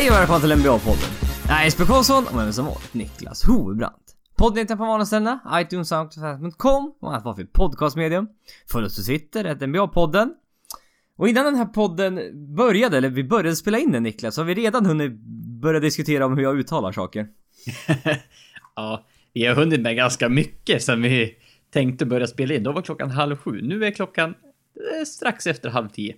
Hej och välkomna till NBA-podden. Jag är Jesper Karlsson och med mig som vanligt Niklas Hovebrant. Podden hittar på vanliga ställena, iTunes, Soundcloud.com och allt vad för podcastmedium. Följ oss på Twitter, ett NBA-podden. Och innan den här podden började, eller vi började spela in den Niklas, så har vi redan hunnit börja diskutera om hur jag uttalar saker. ja, vi har hunnit med ganska mycket sen vi tänkte börja spela in. Då var klockan halv sju. Nu är klockan eh, strax efter halv tio.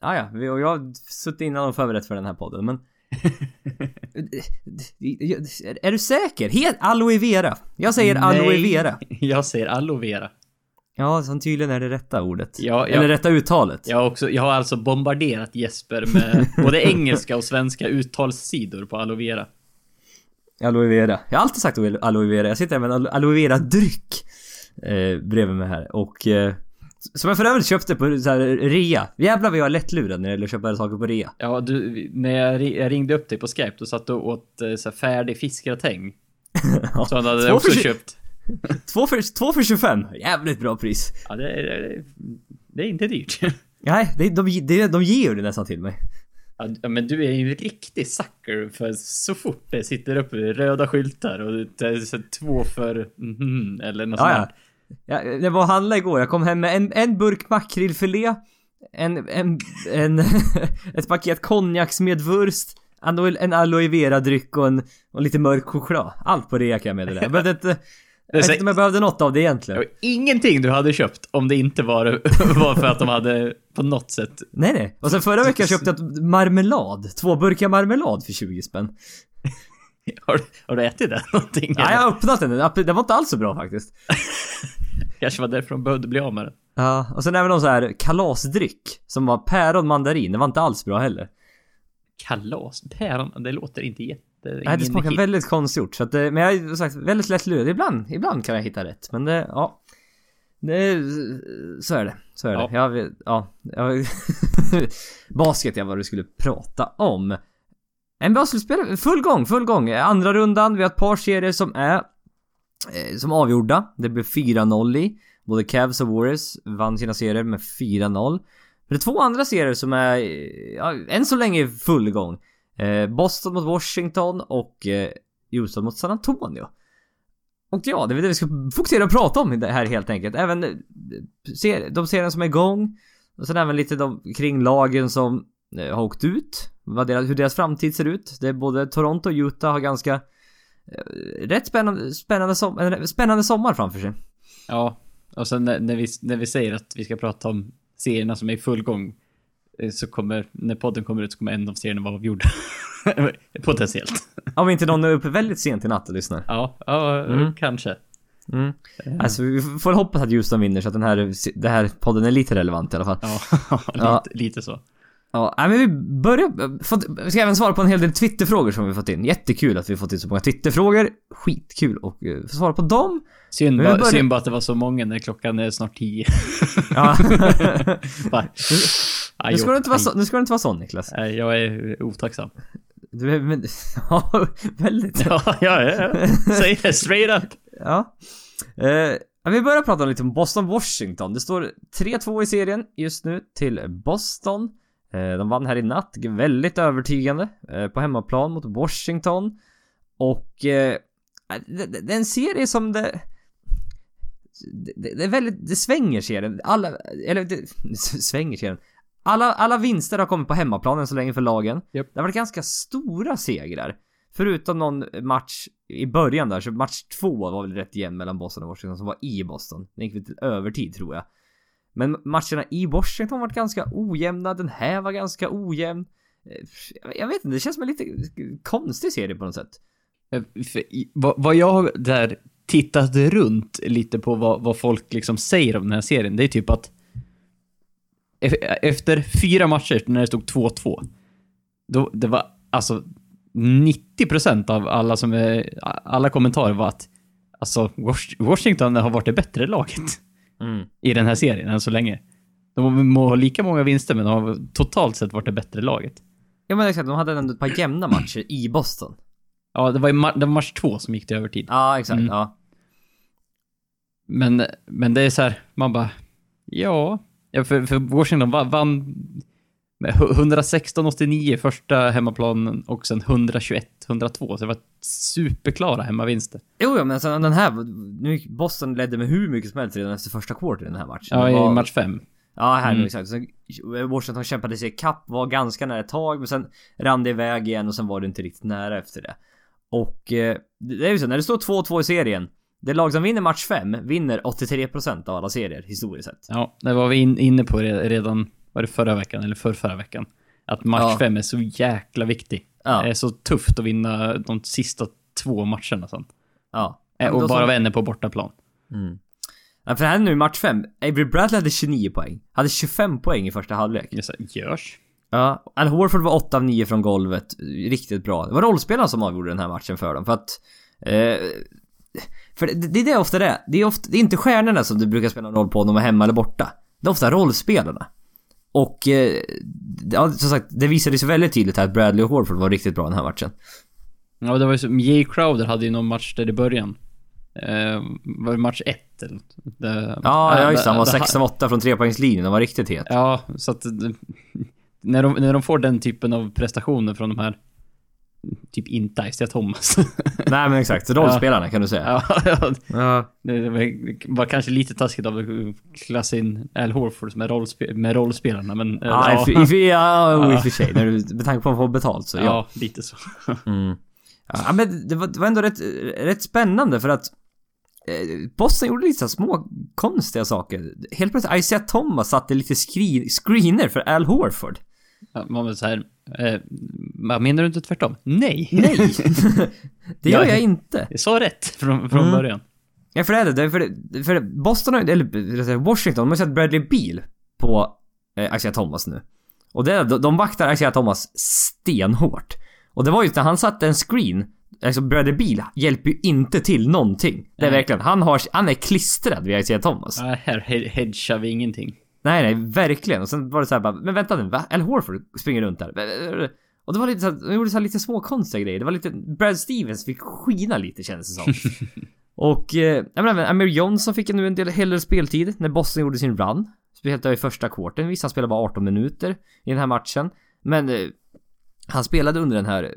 Ah, ja, och jag har suttit innan och förberett för den här podden, men... är du säker? Het aloe vera. Jag säger aloe Nej, vera. Jag säger aloe vera. Ja, som tydligen är det rätta ordet. Ja. Eller rätta uttalet. Jag har, också, jag har alltså bombarderat Jesper med både engelska och svenska uttalssidor på aloe vera. Aloe vera. Jag har alltid sagt aloe vera. Jag sitter här med en alo- aloe vera dryck eh, bredvid mig här och eh, som jag för övrigt köpte på så här rea. Jävlar vad jag är lättlurad när det gäller att köpa saker på rea. Ja, du, när jag, jag ringde upp dig på Skype, då satt du och åt eh, så här färdig fiskgratäng. Så han hade Två också köpt. Två för, två för 25. Jävligt bra pris. Ja, det är, det är, det är inte dyrt. Nej, det, de, de, de ger ju det nästan till mig. Ja, men du är ju en riktig sucker för så fort det sitter uppe röda skyltar och det är så två för mhm, eller något Ja, sånt ja. Där. Jag, var och handlade igår. Jag kom hem med en, en burk makrillfilé, en, en, en ett paket konjaksmedvurst, en aloe vera dryck och en och lite mörk choklad. Allt på rea kan jag meddela. Jag behövde inte... Jag vet inte om jag behövde något av det egentligen. ingenting du hade köpt om det inte var, var för att de hade på något sätt... Nej nej. Och sen förra veckan köpte jag marmelad. Två burkar marmelad för 20 spänn. Har, har du ätit det någonting? Ja, jag har öppnat den. Den var inte alls så bra faktiskt. Kanske var därför de behövde bli av med det. Ja, och sen även någon så här kalasdryck som var päron mandarin. Det var inte alls bra heller. Kalas? Päron? Det låter inte jätte... Nej, det smakar hit. väldigt konstgjort. Så att, det- men jag är sagt väldigt lättlurad. Ibland, ibland kan jag hitta rätt. Men det, ja. Det, så är det. Så är Ja. det. Jag ja. Jag, basket är vad du skulle prata om. NBA slutspel, full gång, full gång. Andra rundan, vi har ett par serier som är eh, som avgjorda. Det blev 4-0 i. Både Cavs och Warriors vann sina serier med 4-0. Men det är två andra serier som är, ja, än så länge full gång. Eh, Boston mot Washington och eh, Houston mot San Antonio. Och ja, det är väl det vi ska fokusera och prata om det här helt enkelt. Även eh, ser, de serierna som är igång. Och sen även lite de kring lagen som eh, har åkt ut. Vad deras, hur deras framtid ser ut. Det är både Toronto och Utah har ganska eh, rätt spännande, spännande, som, spännande sommar framför sig. Ja, och sen när, när, vi, när vi säger att vi ska prata om serierna som är i full gång eh, så kommer, när podden kommer ut så kommer en av serierna vara avgjord. Potentiellt. Om inte någon är uppe väldigt sent i natt och lyssnar. Ja, ja Mm. kanske. Mm. Alltså vi får hoppas att Houston vinner så att den här, den här podden är lite relevant i alla fall. Ja, lite, Ja. lite så. Ja, men vi börjar... Fått, vi ska även svara på en hel del Twitterfrågor som vi fått in. Jättekul att vi fått in så många Twitterfrågor. Skitkul och uh, få svara på dem. Synd, bara, börjar- synd bara att det var så många när klockan är snart tio. Ja. Bara, nu, ska du inte vara så, nu ska du inte vara sån Niklas. Nej, jag är otacksam. Du är... Men, ja, väldigt. Ja, ja, ja. Säg det straight up. Ja. Eh, vi börjar prata lite om Boston-Washington. Det står 3-2 i serien just nu till Boston. Eh, de vann här i natt, väldigt övertygande. Eh, på hemmaplan mot Washington. Och... Eh, det, det, det är en serie som det... Det, det är väldigt... Det svänger serien. Alla... Eller det, svänger serien. Alla, alla vinster har kommit på hemmaplanen så länge för lagen. Japp. Det har varit ganska stora segrar. Förutom någon match i början där, så match två var väl rätt jämn mellan Boston och Washington som var i Boston. Den gick väl till övertid tror jag. Men matcherna i Washington har varit ganska ojämna, den här var ganska ojämn. Eh, jag- vet inte, det känns som en lite konstig serie på något sätt. Eh, för vad, jag har där tittat runt lite på vad, vad folk liksom säger om den här serien, det är typ att e-, efter fyra matcher när det stod 2-2, då det var alltså 90% av alla som är, alla kommentarer var att alltså Washington har varit det bättre laget Mm. i den här serien än så länge. De må ha lika många vinster, men de har totalt sett varit det bättre laget. Ja men exakt, de hade ändå ett par jämna matcher i Boston. Ja, det var, i ma- det var match två som gick till övertid. Ja, exakt. Mm. Ja. Men, men det är så här, man bara, ja. ja för, för Washington va- vann, Med hu- 116-89 första hemmaplanen och sen 121-102. Så det var superklara hemmavinster. Jo, ja, men alltså, den här... Nu Boston ledde med hur mycket som helst redan efter första quarter i den här matchen. Ja, Det i var- match 5. Ja, här Mm. exakt. Så Washington kämpade sig ikapp, var ganska nära ett tag, men sen rann det iväg igen och sen var det inte riktigt nära efter det. Och eh, det är ju så, när det står 2-2 i serien, det lag som vinner match 5 vinner 83% av alla serier historiskt sett. Ja, det var vi in, inne på re- redan, var det förra veckan eller för förra veckan? Att match Ja. 5 är så jäkla viktig. Ja. Det är så tufft att vinna de sista två matcherna sen. Ja. Eh, Och bara vända på bortaplan. Mm. Ja, för här nu match 5, Avery Bradley hade 29 poäng. Hade 25 poäng i första halvlek. Jag sa, görs. Ja, Al Horford var 8 av 9 från golvet. Riktigt bra. Det var rollspelarna som avgjorde den här matchen för dem. För att... Eh, för det, det är det ofta det är. Det är, ofta, det är inte stjärnorna som du brukar spela en roll på om de är hemma eller borta. Det är ofta rollspelarna. Och... Eh, ja, som sagt, det visade sig väldigt tydligt här att Bradley och Horford var riktigt bra den här matchen. Ja, det var ju så, Jay Crowder hade ju någon match där i början. Eh, var det match 1 eller? Det, Ja, ja just det. Han var det- 6 av 8 från trepoängslinjen och var riktigt het. Ja, så att... När de, när de får den typen av prestationer från de här... Typ inte Isaiah Thomas. Nej men exakt, rollspelarna kan du säga. ja, ja, Ja. det var, kanske lite taskigt av att klassa in Al Horford med, rollspe, med rollspelarna, men... eh, Ja, ja, i i- ja, i och för sig. När du, med tanke på att få betalt så ja. ja, lite så. Mm. Ja men det var, det var ändå rätt, rätt spännande för att eh, Boston gjorde lite små konstiga saker. Helt plötsligt Isaiah Thomas satte lite screen, screener för Al Horford. Ja, Man var så här, eh, menar du inte tvärtom? Nej! Nej! det gör Ja. jag inte. Jag sa rätt från, från Mm. början. Ja för det är det, för, det, för Boston eller Washington, de har sett Bradley Beal på eh, Isaiah Thomas nu. Och det, de, de vaktar Isaiah Thomas stenhårt. Och det var ju när han satte en screen, alltså Bradley Beal hjälper ju inte till någonting. Det är verkligen, han har, han är klistrad vid Isaiah Thomas. Ja, här he- hedgar vi ingenting. Nej nej, verkligen. Och sen var det så här bara, men vänta nu, va? Al Horford springer runt där. Och det var lite så här, de gjorde så här lite små konstiga grejer. Det var lite, Brad Stevens fick skina lite kändes det som. och, eh, jag menar, Amir Johnson fick nu en del hellre speltid när Boston gjorde sin run. Speciellt i första kvarten. Visst, han spelade bara 18 minuter i den här matchen. Men eh, han spelade under den här,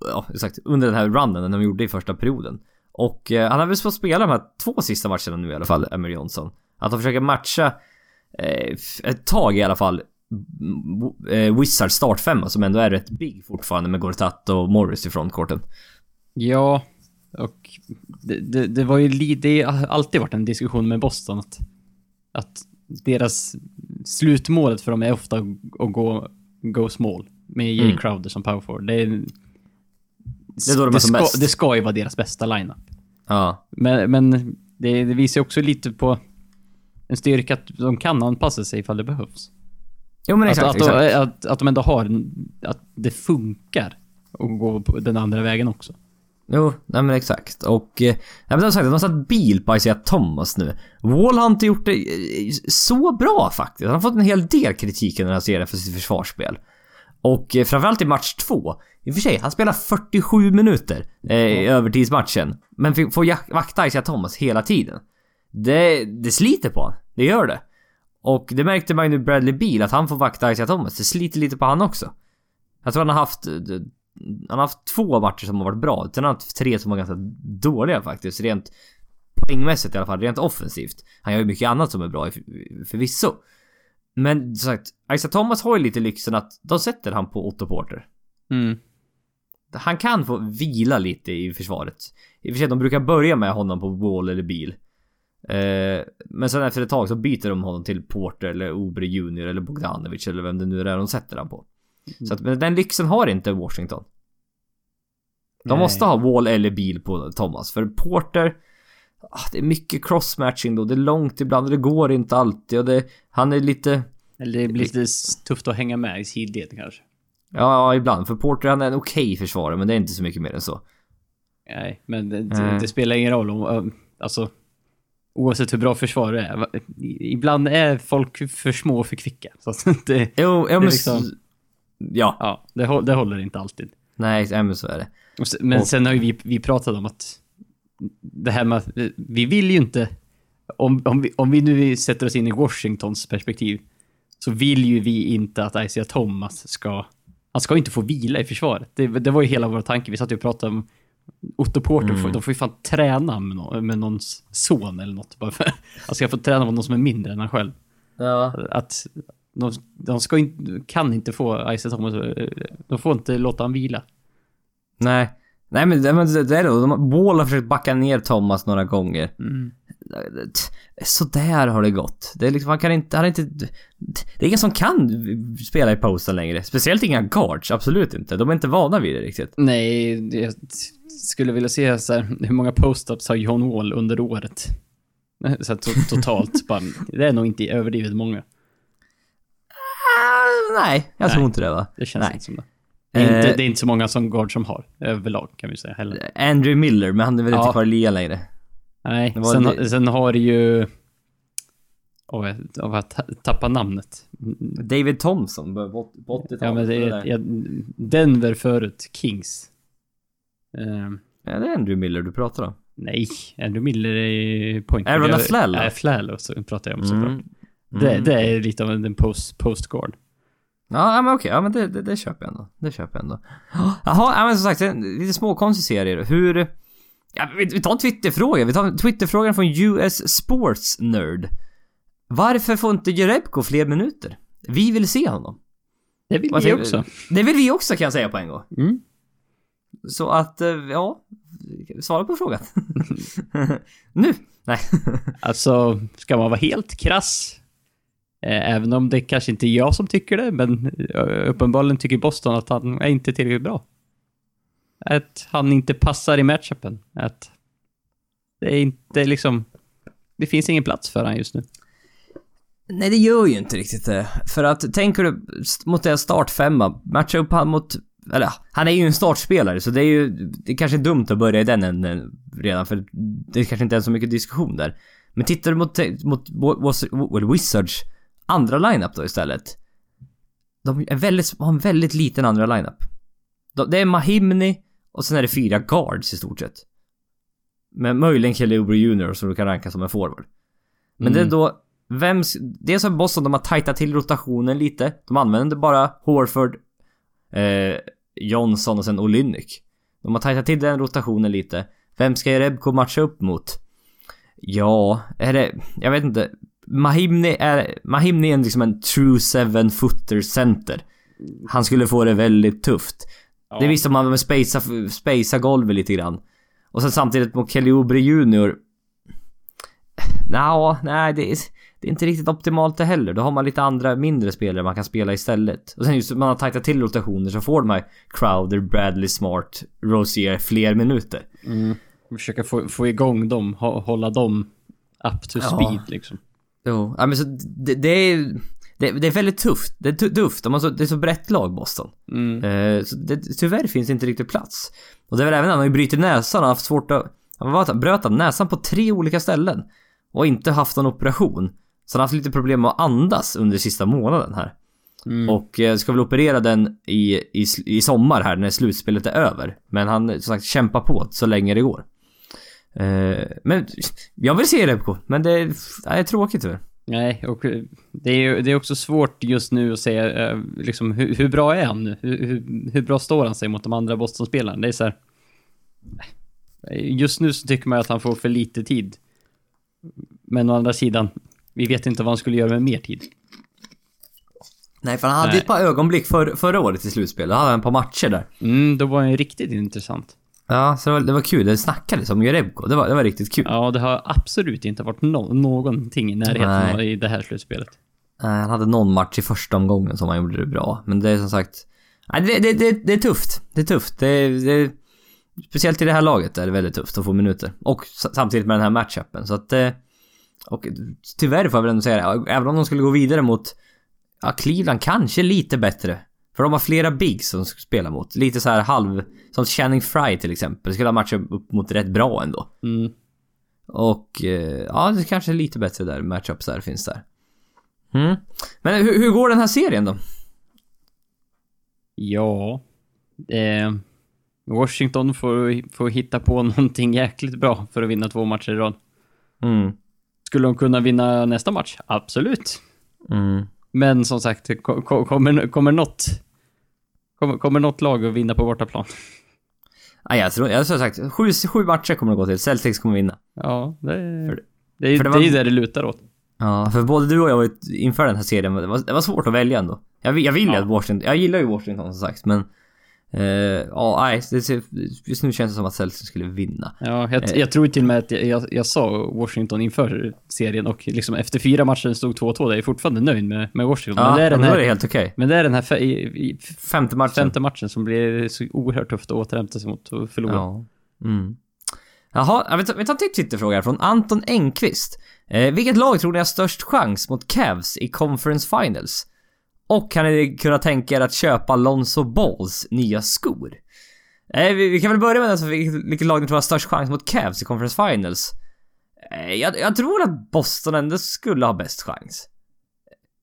ja exakt, under den här runnen de gjorde i första perioden. Och eh, han har väl fått spela de här två sista matcherna nu i alla fall, Amir Johnson. Att de försöker matcha ett tag i alla fall eh, Wizards startfemma som ändå är rätt big fortfarande med Gortat och Morris i frontcourten. Ja, och det, det, det var ju det har alltid varit en diskussion med Boston att, att deras slutmålet för dem är ofta att gå, go small med Jay Mm. Crowder som power forward. Det, är, Det är då de är som ska, bäst. det ska ju vara deras bästa lineup. Ja. Men, men det, det visar ju också lite på en styrka att de kan anpassa sig ifall det behövs. Jo men Att, exakt, att, exakt. att, att, att de ändå har, en, att det funkar att gå på den andra vägen också. Jo, nej men exakt. Och... Eh, nej men som sagt, de har satt bil på Isaiah Thomas nu. Wall har inte gjort det eh, så bra faktiskt. Han har fått en hel del kritik i den här serien för sitt försvarsspel. Och eh, framförallt i match två. I och för sig, han spelar 47 minuter eh, i övertidsmatchen. Men får vakta Isaiah Thomas hela tiden. Det, det sliter på honom. Det gör det. Och det märkte man ju nu Bradley Beal, att han får vakta Isaiah Thomas. Det sliter lite på han också. Jag tror han har haft... eh, Han har haft två matcher som har varit bra. Sen har han haft tre som var ganska dåliga faktiskt. Rent poängmässigt i alla fall. Rent offensivt. Han gör ju mycket annat som är bra för- förvisso. Men som sagt, Isaiah Thomas har ju lite lyxen att de sätter han på Otto Porter. Mm. Han kan få vila lite i försvaret. I och för sig, de brukar börja med honom på Wall eller Bil. Eh, men sen efter ett tag så byter de honom till Porter eller Obre Junior eller Bogdanovic eller vem det nu är de sätter han på. Så att, men den lyxen har inte Washington. De Nej. måste ha Wall eller Bil på Thomas. För Porter... Ah, det är mycket crossmatching då. Det är långt ibland och det går inte alltid och det... Han är lite... Eller det blir lite tufft att hänga med i sidled kanske. Ja, ibland. För Porter han är en okej försvarare men det är inte så mycket mer än så. Nej, men det, det, Nej. det spelar ingen roll om... om- Alltså... Oavsett hur bra försvar det är. Ibland är folk för små och för kvicka. Så att det... Jo, ja men... liksom- Ja. Ja, det, det håller inte alltid. Nej, ja, men så är det. Men Och- sen har ju vi, vi pratat om att... Det här med att eh, vi vill ju inte... Om, om, vi, om vi nu sätter oss in i Washingtons perspektiv. så vill ju vi inte att Isaiah Thomas ska... Han ska inte få vila i försvaret. Det, det var ju hela vår tanke. Vi satt ju och pratade om Otto Porter, Mm. de får ju fan träna med, någon, med någons son eller något. Bara för, han ska få träna med någon som är mindre än han själv. Ja. Att de, de ska inte, kan inte få Isaiah Thomas, eh, de får inte låta han vila. Nej. Nej men det, men det det är det. De- Wall har försökt backa ner Thomas några gånger. Mm. Så där har det gått. Det är liksom, man kan inte, han är inte... Det är ingen som kan spela i posten längre. Speciellt inga guards, absolut inte. De är inte vana vid det riktigt. Nej, jag skulle vilja se så här, hur många post-ups har John Wall under året? Så totalt, bara, det är nog inte överdrivet många. Ah, nej, jag tror Nej. inte det va. Det känns Nej. inte som det. Det är, inte, Eh. det är inte så många som guard som har, överlag kan vi säga heller. Andrew Miller, men han är väl Ja. inte kvar i ligan längre. Nej, sen, det- sen har ju... Åh, jag, jag har ta- tappat namnet. David Thompson på på 80-talet. Ja, men det är jag, Denver förut, Kings. Ehm, Ja, det är Andrew Miller du pratar om. nej, Andrew Miller är point Aaron Afflalo. Nej, Afflalo så pratar jag om såklart. Mm. Det, Mm. det är lite av en post, postguard. Ja, men okej. Ja, men det, det, det köper jag ändå. Det köper jag ändå. Jaha, ja, men som sagt, lite småkonstig serie. Hur... Ja, vi, tar en Twitterfråga. Vi tar en Twitterfråga från US Sports Nerd. Varför får inte Jerebko fler minuter? Vi vill se honom. Det vill vi också. Det vill vi också kan jag säga på en gång. Mm. Så att, eh, ja... Svara på frågan. nu! Nej. Alltså, ska man vara helt krass, eh, även om det kanske inte är jag som tycker det, men eh, uppenbarligen tycker Boston att han är inte tillräckligt bra. Att han inte passar i matchupen. Att det är inte liksom... Det finns ingen plats för han just nu. Nej, det gör ju inte riktigt det. För att, tänker du mot deras startfemma, matcha upp han mot... Eller han är ju en startspelare så det är ju... Det kanske är dumt att börja i den änden redan för det kanske inte är så mycket diskussion där. Men tittar du mot, mot Wa- Wa- Wizards andra lineup då istället. De är väldigt, har en väldigt liten andra lineup. Det är Mahimni och sen är det fyra guards i stort sett. Men möjligen Kelly Oubre Jr som du kan ranka som en forward. Men det är Mm. då, vem... Dels har Boston, de har tajtat till rotationen lite. De använder bara Horford, eh, Johnson och sen Olynyk. De har tajtat till den rotationen lite. Vem ska Jerebko matcha upp mot? Ja, är det... Jag vet inte. Mahimni är... Mahimni är liksom en true seven footer center. Han skulle få det väldigt tufft. Det visste man med spacea, spacea golvet lite grann. Och sen samtidigt mot Kelly Oubre Jr. Nja, nej det är, det är inte riktigt optimalt det heller. Då har man lite andra mindre spelare man kan spela istället. Och sen just man har tajtat till rotationer så får de här Crowder, Bradley, Smart, Rosier fler minuter. Mm. Försöka få, få igång dem, hå- hålla dem up to Ja. speed liksom. Jo, ja, men så det, det är... Det, det är väldigt tufft. Det är tu- tufft. De har så, det är så brett lag, Boston. Mm. Eh, så det, tyvärr finns det inte riktigt plats. Och det är väl även han har ju brutit näsan och haft svårt att... Han var, bröt han näsan på tre olika ställen. Och inte haft någon operation. Så han har haft lite problem med att andas under sista månaden här. Mm. Och eh, ska väl operera den i, i, i sommar här när slutspelet är över. Men han som sagt kämpar på så länge det går. Eh, men jag vill se Rebko, men det är, det är tråkigt tyvärr. Nej, och eh, det är ju det är också svårt just nu att säga eh, liksom, hur, hur bra är han nu? Hur, hur, hur bra står han sig mot de andra Boston-spelarna? Det är så här, eh, Just nu så tycker man att han får för lite tid. Men å andra sidan, vi vet inte vad han skulle göra med mer tid. Nej, för han hade Nej. ett par ögonblick för, förra året i slutspelet. Då hade han ett par matcher där. Mm, då var han ju riktigt intressant. Ja, så det var, det var kul. Det snackades om Jerebko. Det var, det var riktigt kul. Ja, det har absolut inte varit no någonting i närheten Nej. i det här slutspelet. Nej, han hade någon match i första omgången som han gjorde det bra. Men det är som sagt... Nej, det, det, det, det är tufft. Det är tufft. Det, det, speciellt i det här laget är det väldigt tufft att få minuter. Och samtidigt med den här matchupen. Så att... eh, Och tyvärr får jag väl ändå säga det. Även om de skulle gå vidare mot... Ja, Cleveland kanske lite bättre. För de har flera bigs som ska spela mot. Lite så här halv... Som Channing Fry till exempel. Skulle ha matchat upp mot rätt bra ändå. Mm. Och eh, ja, det kanske är lite bättre där. Matchups där finns där. Mm. Men hur, hur går den här serien då? Ja. Eh, Washington får, får hitta på någonting jäkligt bra för att vinna två matcher i rad. Mm. Skulle de kunna vinna nästa match? Absolut. Mm. Men som sagt, ko- ko- kommer, kommer något... Kommer, kommer något lag att vinna på bortaplan? Nej, jag tror, jag har sagt, sju, sju matcher kommer det gå till. Celtics kommer vinna. Ja, det är... För- det är, för det det, var- är ju där det lutar åt. Ja, för både du och jag var inför den här serien, det var, det var svårt att välja ändå. Jag, jag vill ju Ja. att Washington, jag gillar ju Washington som sagt, men... Eh, ja, nej, det, just nu känns det som att Celtics skulle vinna. Ja, jag, Eh. jag tror till och med att jag, jag, jag sa Washington inför serien och liksom efter fyra matcher stod 2-2. Jag är fortfarande nöjd med, med Washington. Ja, men, det är den då är det här, helt okej. men det är den här fe, i, i, Femte matchen. femte matchen som blir så oerhört tufft att återhämta sig mot och förlora. Ja. Mm. Jaha, jag vet, vi tar till Twitterfråga här från Anton Engqvist. Eh, vilket lag tror ni har störst chans mot Cavs i Conference Finals? Och kan ni kunna tänka er att köpa Lonzo Balls nya skor? Eh, vi, vi kan väl börja med den, så vilket, vilket lag ni tror har störst chans mot Cavs i Conference Finals? Eh, jag, jag tror att Boston ändå skulle ha bäst chans.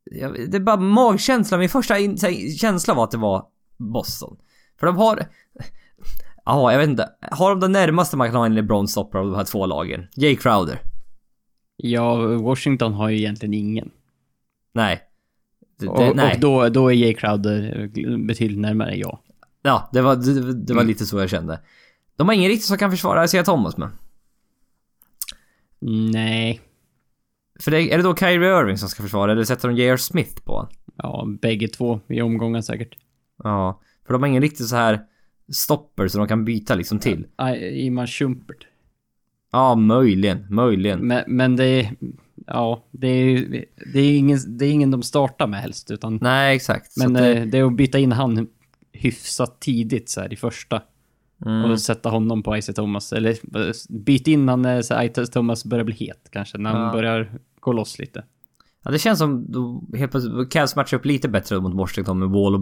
Jag, det är bara magkänsla, min första in, känsla var att det var Boston. För de har... Ja, jag vet inte. Har de det närmaste man kan ha en LeBron stoppar av de här två lagen? Jay Crowder? Ja, Washington har ju egentligen ingen. Nej. Det, Och, nej. och då, då är Jay Crowder betydligt närmare ja. Ja, det var, det, det var Mm. lite så jag kände. De har ingen riktigt som kan försvara Isaiah Thomas med. Nej. För det, är det då Kyrie Irving som ska försvara eller sätter de J.R. Smith på honom? Ja, bägge två i omgången säkert. Ja. För de har ingen riktigt så här stopper som de kan byta liksom till. Iman Schumpert. Ja, möjligen. Möjligen. Men, men det är... Ja, det är det är ingen, det är ingen de startar med helst, utan... Nej, exakt. Men att det, eh, det är att byta in han hyfsat tidigt så här i första. mm, Och sätta honom på Isaiah Thomas. Eller eh, byt in han när här, Isaiah Thomas börjar bli het kanske. När han Ja. börjar gå loss lite. ja, det känns som då helt plötsligt Cavs matchar upp lite bättre mot Washington med Wall och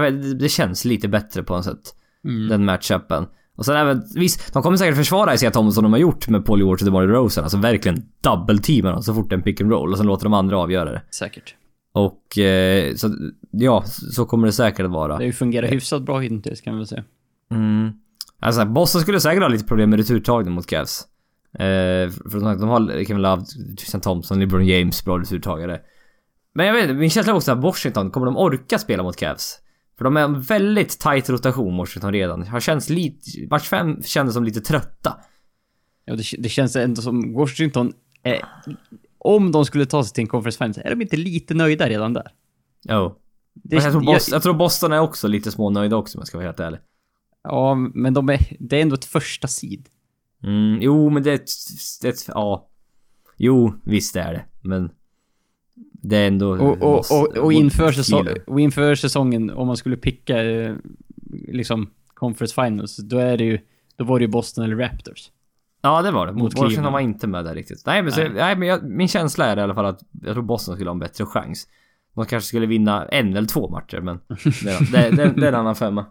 vet, det, det känns lite bättre på något sätt. Mm. Den matchupen. Och sen även, visst, de kommer säkert försvara Isaiah Thomas som de har gjort med Paul George och DeMar DeRozan. Alltså verkligen double-teama dem så fort det är en pick and roll och sen låter de andra avgöra det. Säkert. Och eh, så, ja, så kommer det säkert att vara. Det har ju fungerat hyfsat bra hittills kan vi väl säga. Mm. Alltså, Boston skulle säkert ha lite problem med returtagning mot Cavs. Eh, för som sagt, de har Kevin Love, Tristan Thompson, LeBron James, bra returtagare. Men jag vet inte, min känsla är också att Washington, kommer de orka spela mot Cavs? För de är en väldigt tight rotation, Washington redan. Har känts lite, match 5 kändes som lite trötta. Ja, det, det känns ändå som Washington... Eh, om de skulle ta sig till en conference finals, är de inte lite nöjda redan där? Jo. Det, Men jag, tror Boston, jag tror Boston är också lite smånöjda också om jag ska vara helt ärlig. Ja, men de är, det är ändå ett första seed. Mm, jo men det är ett, är ett, ja. Jo, visst är det. Men... Det är ändå... Och, och, och, och, inför, säsong, och inför säsongen, om man skulle picka eh, liksom conference finals, då är det ju... Då var det ju Boston eller Raptors. Ja, det var det. Mot Washington var inte med där riktigt. Nej, men, så, Nej. nej, men jag, min känsla är i alla fall att jag tror Boston skulle ha en bättre chans. De kanske skulle vinna en eller två matcher, men det, är- det, det, det är en annan femma.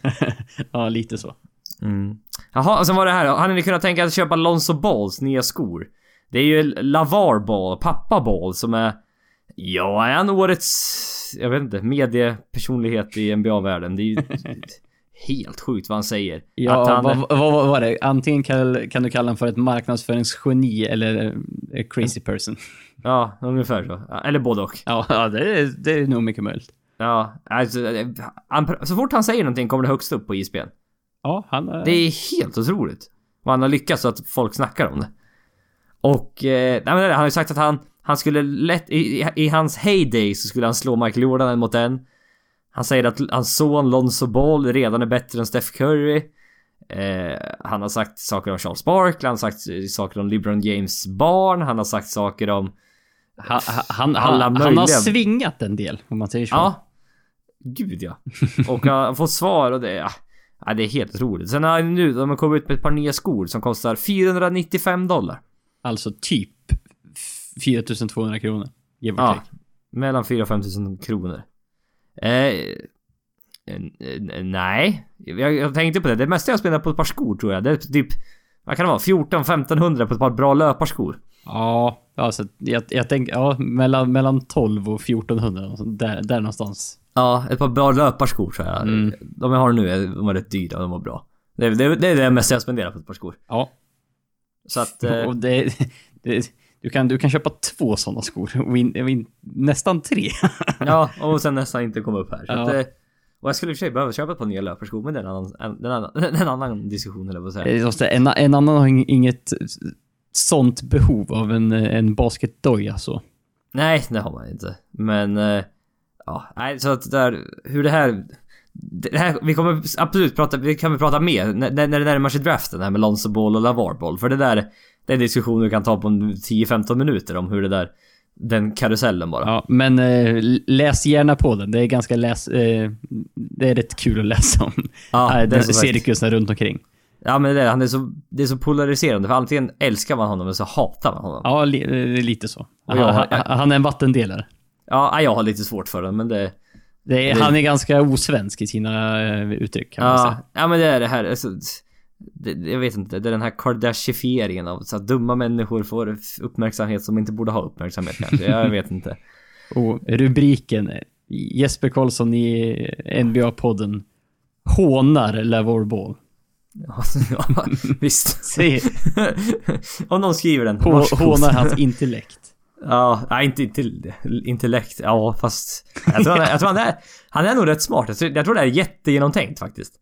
ja, lite så. Mm. Jaha, och sen var det här. Hade ni kunnat tänka er att köpa Lonzo Balls nya skor? Det är ju Lavar Ball, pappa Ball, som är... Ja, är han årets... Jag vet inte, mediepersonlighet i NBA-världen. Det är ju helt sjukt vad han säger. Ja, han, vad, vad, vad var det? Antingen kan, kan du kalla honom för ett marknadsföringsgeni eller crazy person. Ja, ungefär så. Eller både och. Ja, ja det, är, det är nog mycket möjligt. Ja, alltså, han, så fort han säger någonting kommer det högst upp på ISBN. Ja, han är... Det är helt otroligt. Vad han har lyckats så att folk snackar om det. Och, eh, nej men han har ju sagt att han, han skulle lätt, i, i hans heyday så skulle han slå Michael Jordan en mot en. Han säger att hans son Lonzo Ball redan är bättre än Steph Curry. Eh, han har sagt saker om Charles Barkley, han har sagt saker om LeBron James barn, han har sagt saker om... Han, han, Alla han, han har svingat en del, om man säger så. Ja. Gud ja. Och han har fått svar och det... Ja, ja, det är helt otroligt. Sen har han nu, de har kommit ut med ett par nya skor som kostar 495 dollar. Alltså typ 4200 kronor. Ja. take. Mellan 4 och 5 tusen kronor. Eh, nej. Jag, jag tänkte på det. Det mesta jag spelar på ett par skor tror jag. Det är typ... Vad kan det vara? 14-1500 på ett par bra löparskor. Ja, alltså jag, jag tänker, ja, mellan, mellan 12 och 1400. alltså, Där, där någonstans. Ja, ett par bra löparskor tror jag. Mm. De jag har nu är, de är rätt dyra de var bra. Det, det, det är det mesta jag spenderar på ett par skor. Ja. Så att... Eh, Och det, det, Du kan, du kan köpa två sådana skor. Och in, in, nästan tre. Ja, och sen nästan inte komma upp här. Ja. att, eh, och jag skulle i och för sig behöva köpa ett par nya löparskor, men det är en annan, en, en annan, en annan diskussion eller vad. Det måste- En, en annan har ing- inget sånt behov av en, en basketdoja så. Nej, det har man inte. Men... eh, Ja, nej, så att där, hur det här... Det här, vi kommer absolut prata, vi kan väl prata mer när, när det närmar sig draften här med Lonzo Ball och Lavar Ball. För det där, det är en diskussion vi kan ta på en 10-15 minuter om hur det där, den karusellen bara. Ja, men eh, läs gärna på den. Det är ganska läs... Eh, det är rätt kul att läsa om. Ja, eh, det är den cirkusen runt omkring. Ja men det är, han är så, det är så polariserande för antingen älskar man honom eller så hatar man honom. Ja, li, eh, lite så. Och jag han, har- han, han är en vattendelare. Ja, jag har lite svårt för den men det... Det är, Det- Han är ganska osvensk i sina eh, uttryck kan man säga. Ja, ja men det är det här, alltså, det, jag vet inte, det är den här Kardashifieringen av så att dumma människor får uppmärksamhet som inte borde ha uppmärksamhet kanske. Jag vet inte. Och rubriken Jesper Karlsson i NBA-podden hånar Lavor Ball. Ja, visst. Säg, Om någon skriver den. hånar hans intellekt. Ja, nej inte intellekt. Ja, fast... Jag tror han är, jag tror han är, han är nog rätt smart. Jag tror, jag tror det är jättegenomtänkt faktiskt.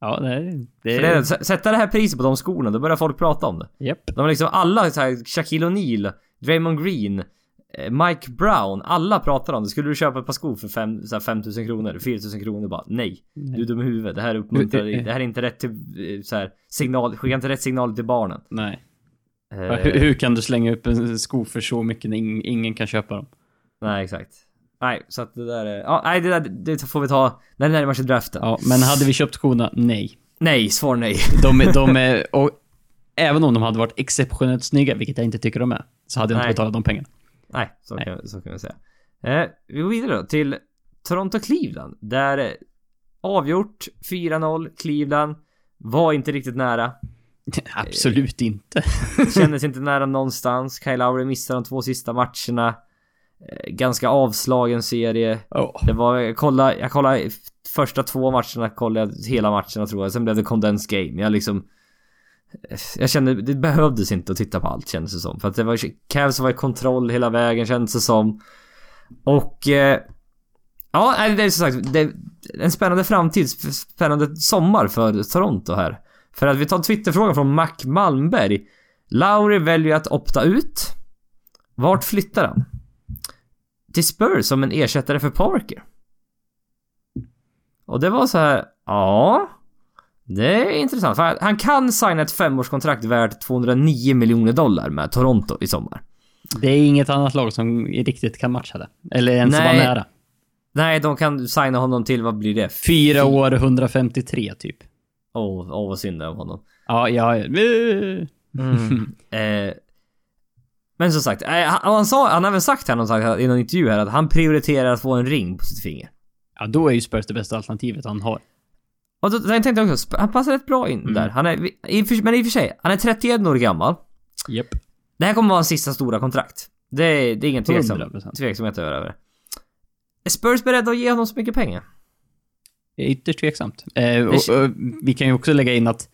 Ja, är... Det det är, är sätta det här priset på de skorna, då börjar folk prata om det. japp. De har liksom alla så här, Shaquille O'Neal, Draymond Green, eh, Mike Brown, alla pratar om det. Skulle du köpa ett par skor för fem, så här 5000 kronor, 4000 kronor bara nej. Du är dum i huvudet. Det här uppmuntrar eh, Det här är inte rätt till eh, så här, signal, skicka inte rätt signal till barnen. Nej. Eh, Hur, hur kan du slänga upp en sko för så mycket när ing, ingen kan köpa dem? Nej, exakt. Nej, så att det där är... Ja, nej, det där det får vi ta när det närmar sig draften. Ja, men hade vi köpt skorna? Nej. Nej, svar nej. De, de är... Och även om de hade varit exceptionellt snygga, vilket jag inte tycker de är, så hade jag inte Nej. betalat de pengarna. Nej, så, Nej. Kan, så kan vi säga. Eh, vi går vidare då till Toronto-Cleveland. Där eh, avgjort 4-0. Cleveland var inte riktigt nära. Absolut inte. Kändes inte nära någonstans. Kyle Lowry missade de två sista matcherna. Eh, ganska avslagen serie. Oh. Det var, jag kollade, jag kollade första två matcherna, kollade jag hela matcherna tror jag. Sen blev det condensed game. Jag liksom... Jag kände, det behövdes inte att titta på allt kändes det som. För att det var Cavs var i kontroll hela vägen kändes det som. Och... Eh, ja, det är som sagt det är en spännande framtid, spännande sommar för Toronto här. För att vi tar en Twitterfråga från Mac Malmberg. Lauri väljer att opta ut. Vart flyttar han? Till Spurs som en ersättare för Parker. Och det var så här, ja. Det är intressant. För han kan signa ett femårskontrakt värt 209 miljoner dollar med Toronto i sommar. Det är inget annat lag som riktigt kan matcha det. Eller ens vara Nej. nära. Nej, de kan signa honom till, vad blir det? Fyra år, 153 typ. Åh, åh vad synd det är om honom. Ja, ja. ja. Eh, men som sagt, eh, han, sa, han har väl sagt här någonstans i någon intervju här att han prioriterar att få en ring på sitt finger. Ja, då är ju Spurs det bästa alternativet han har. Och då, jag tänkte också, han passar rätt bra in Mm. där. Han är, i, men i och för sig, han är 31 år gammal. Japp. Det här kommer vara hans sista stora kontrakt. Det är, det är ingen tveksam, 100%. tveksamhet över det. Är Spurs beredda att ge honom så mycket pengar? Det är ytterst tveksamt. Eh, och, och, vi kan ju också lägga in att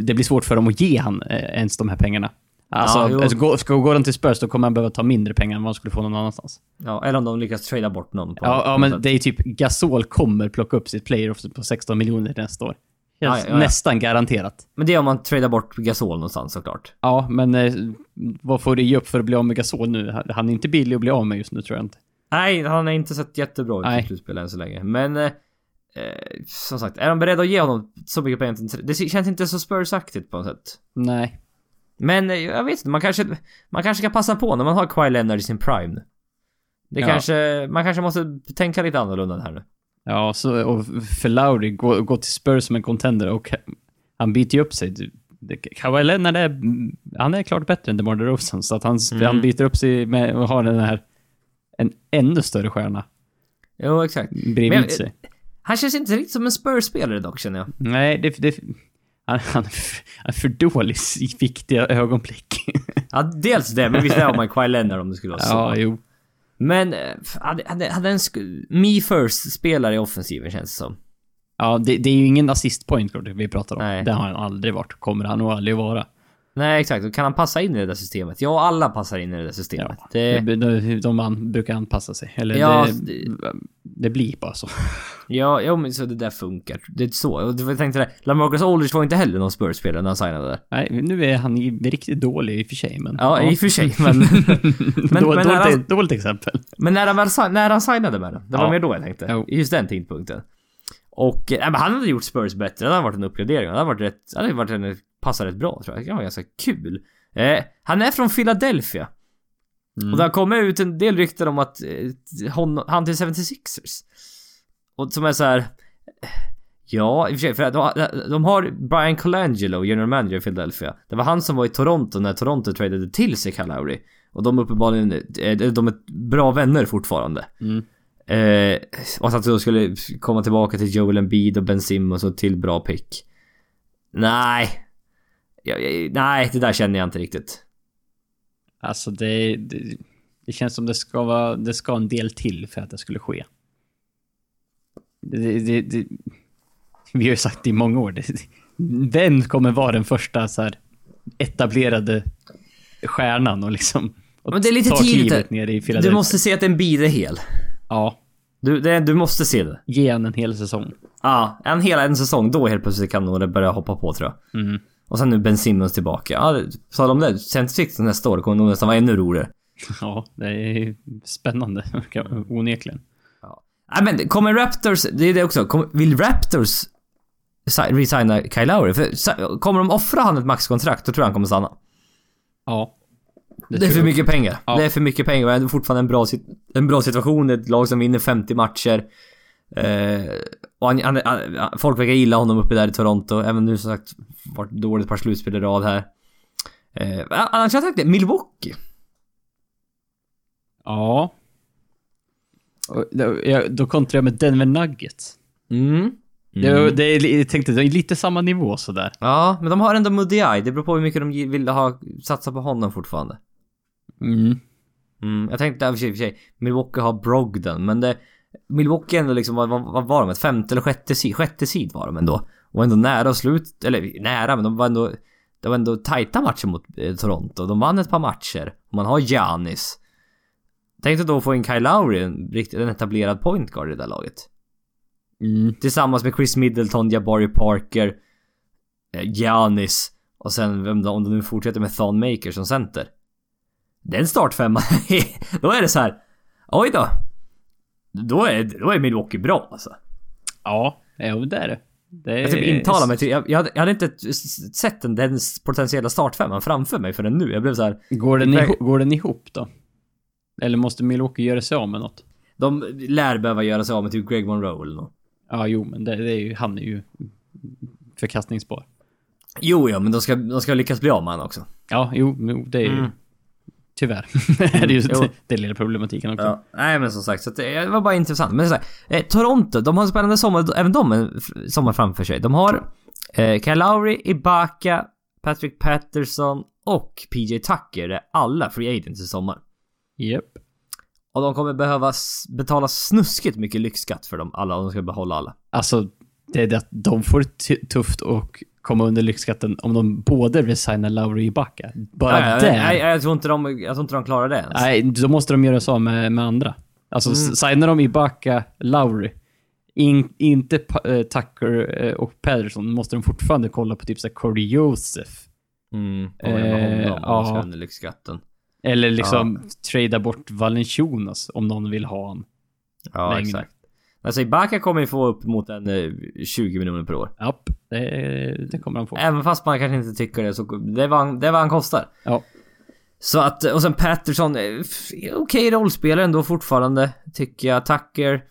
det blir svårt för dem att ge han eh, ens de här pengarna. Alltså, Ja, alltså gå, ska gå den till Spurs då kommer han behöva ta mindre pengar än vad han skulle få någon annanstans. Ja, eller om de lyckas trada bort någon på Ja, på ja men sätt. det är typ Gasol kommer plocka upp sitt player på 16 miljoner nästa år. Ja, ja. Nästan garanterat. Men det är om man tradar bort Gasol någonstans såklart. Ja, men eh, vad får du ge upp för att bli av med Gasol nu? Han är inte billig att bli av med just nu tror jag inte. Nej, han har inte sett jättebra ut i slutspel än så länge. Men... Eh, eh, som sagt, är de beredda att ge honom så mycket pengar? Det känns inte så Spurs-aktigt på något sätt. Nej. Men eh, jag vet inte, man kanske... Man kanske ska passa på när man har Kawhi Leonard i sin prime nu. Det Ja. kanske... Man kanske måste tänka lite annorlunda här nu. Ja, så, och för Lowry, gå, gå till Spurs som en contender och han byter ju upp sig. Kawhi Leonard är, han är klart bättre än DeMar DeRozan, så att han, Mm. han byter upp sig med och har den här, en ännu större stjärna Jo, exakt. bredvid Men, sig. Han känns inte riktigt som en Spurs-spelare dock, känner jag. Nej, det, det, han, han, är för, dålig i viktiga ögonblick. Ja, dels det, men visst är man Kawhi Leonard om det skulle vara så. ja, jo. Men... eh, Hade, hade, hade en Me First-spelare i offensiven känns det som. Ja, det, det är ju ingen assist point vi pratar om. Nej. Det har han aldrig varit. Kommer han nog aldrig vara. Nej exakt, och kan han passa in i det där systemet? Ja, alla passar in i det där systemet. Ja, det, de, de, an, brukar anpassa sig. Eller Ja, det, det blir bara så. ja, ja, men så det där funkar. Det är så. Och jag tänkte det, Lamarcus Aldridge var inte heller någon Spurs-spelare när han signade där. Nej, nu är han riktigt dålig i och för sig, men... Ja, i och för sig, men... men, Då, men dåligt, han- dåligt exempel. Men när han, väl, när han signade med den. Det var Ja. mer då jag tänkte. Jo. Just den tidpunkten. Och eh, men han hade gjort Spurs bättre. Det hade varit en uppgradering. Det hade varit rätt... Det hade varit en... Passat rätt bra tror jag. Det var ganska kul. Eh, han är från Philadelphia. Mm. Och det har kommit ut en del rykten om att eh, hon, han till 76ers. Och som är så här. eh, Ja, i och för sig, för att de, de har Brian Colangelo, general manager i Philadelphia. Det var han som var i Toronto när Toronto tradade till sig Kyle Lowry. Och de är uppenbarligen, eh, de är bra vänner fortfarande. Mm. Eh, och att då skulle komma tillbaka till Joel Embiid och Ben Simmons och till bra pick. Nej. Ja, ja, nej, det där känner jag inte riktigt. Alltså det, det... Det känns som det ska vara... Det ska en del till för att det skulle ske. Det, det, vi har ju sagt det i många år. Vem kommer vara den första så här etablerade stjärnan och liksom... Och Men det är lite tidigt. Du måste se att Embiid är hel. Ja. Du, det, du måste se det. Ge han en hel säsong. Ja, en hela en säsong, då helt plötsligt kan nog det börja hoppa på tror jag. Mm. Och sen nu Ben Simmons tillbaka. Ja, det- sa de det? Centric nästa år kommer nog nästan vara ännu roligare. Ja, det är spännande. Onekligen. Nej men kommer Raptors, det är det också. Vill Raptors si- resigna Kyle Lowry? För kommer de offra han ett maxkontrakt, då tror jag han kommer stanna. Ja. Det, är tror för mycket pengar. Ja. Det är för mycket pengar och ändå fortfarande en bra, en bra situation. Ett lag som vinner 50 matcher. Eh, och han, han, han, folk verkar gilla honom uppe där i Toronto. Även nu som sagt, varit dåligt par slutspel i rad här. Eh, annars har jag sagt det, Milwaukee. Ja. Och då, jag, då kontrar jag med Denver Nuggets. Mm. Det, det är, jag tänkte, det är lite samma nivå sådär. Ja, men de har ändå Mudiay. Det beror på hur mycket de vill ha, satsa på honom fortfarande. Mm. Mm, jag tänkte i och för sig- i och för sig, Milwaukee har Brogdon, men det... Milwaukee ändå liksom, vad, vad, var de? Ett femte eller sjätte sid? Sjätte sid var de ändå. Och ändå nära slut, eller nära, men de var ändå... Det var ändå tajta matcher mot eh, Toronto. De vann ett par matcher. Och man har Giannis. Tänkte då få in Kyle Lowry, en, en etablerad point guard i det där laget. Mm. Tillsammans med Chris Middleton, Jabari Parker, eh, Giannis och sen vem då, om de nu fortsätter med Thon Maker som center. Den startfemman, då är det så här. Oj då. Då är, då är Milwaukee bra alltså. Ja, jo det är det. Jag typ intalar mig till, jag, jag, hade, jag hade inte sett den, den potentiella startfemman framför mig förrän nu. Jag blev så här. Går den, Det- ihop, går den ihop då? Eller måste Milwaukee göra sig av med något? De lär behöva göra sig av med typ Greg Monroe eller något. Ja, jo, men det, det är ju, han är ju förkastningsbar. Jo, ja, men de ska, de ska lyckas bli av med honom också. Ja, jo, jo det är ju... Mm. Tyvärr. det är ju det lilla problematiken också. Ja, nej men som sagt, så att det, det var bara intressant. Men så här, eh, Toronto, de har en spännande sommar, även de en sommar framför sig. De har eh, Kyle Lowry, Ibaka, Patrick Patterson och PJ Tucker. Det är alla free agents i sommar. Japp. Och de kommer behöva betala snuskigt mycket lyxskatt för dem alla, om de ska behålla alla. Alltså, det är det att de får tufft och komma under lyxskatten om de både resignar Lauri och Ibaka. Bara nej, där. nej, jag tror inte de, jag tror inte de klarar det ens. Nej, då måste de göra så med, med andra. Alltså, Mm. signar de Ibaka, Lauri, in, inte eh, Tucker eh, och Pedersen, måste de fortfarande kolla på typ såhär Corey Joseph. Mm, det med Eh, ska ja. lyxskatten? Eller liksom trada bort Valenciunas om någon vill ha honom. Ja, längre. exakt. Alltså Ibaka kommer ju få upp mot en eh, 20 miljoner per år. Japp, det, det kommer han få. Även fast man kanske inte tycker det så det är vad han, det är vad han kostar. Ja. Så att, och sen Patterson, eh, okej rollspelare ändå fortfarande, tycker jag. Tucker,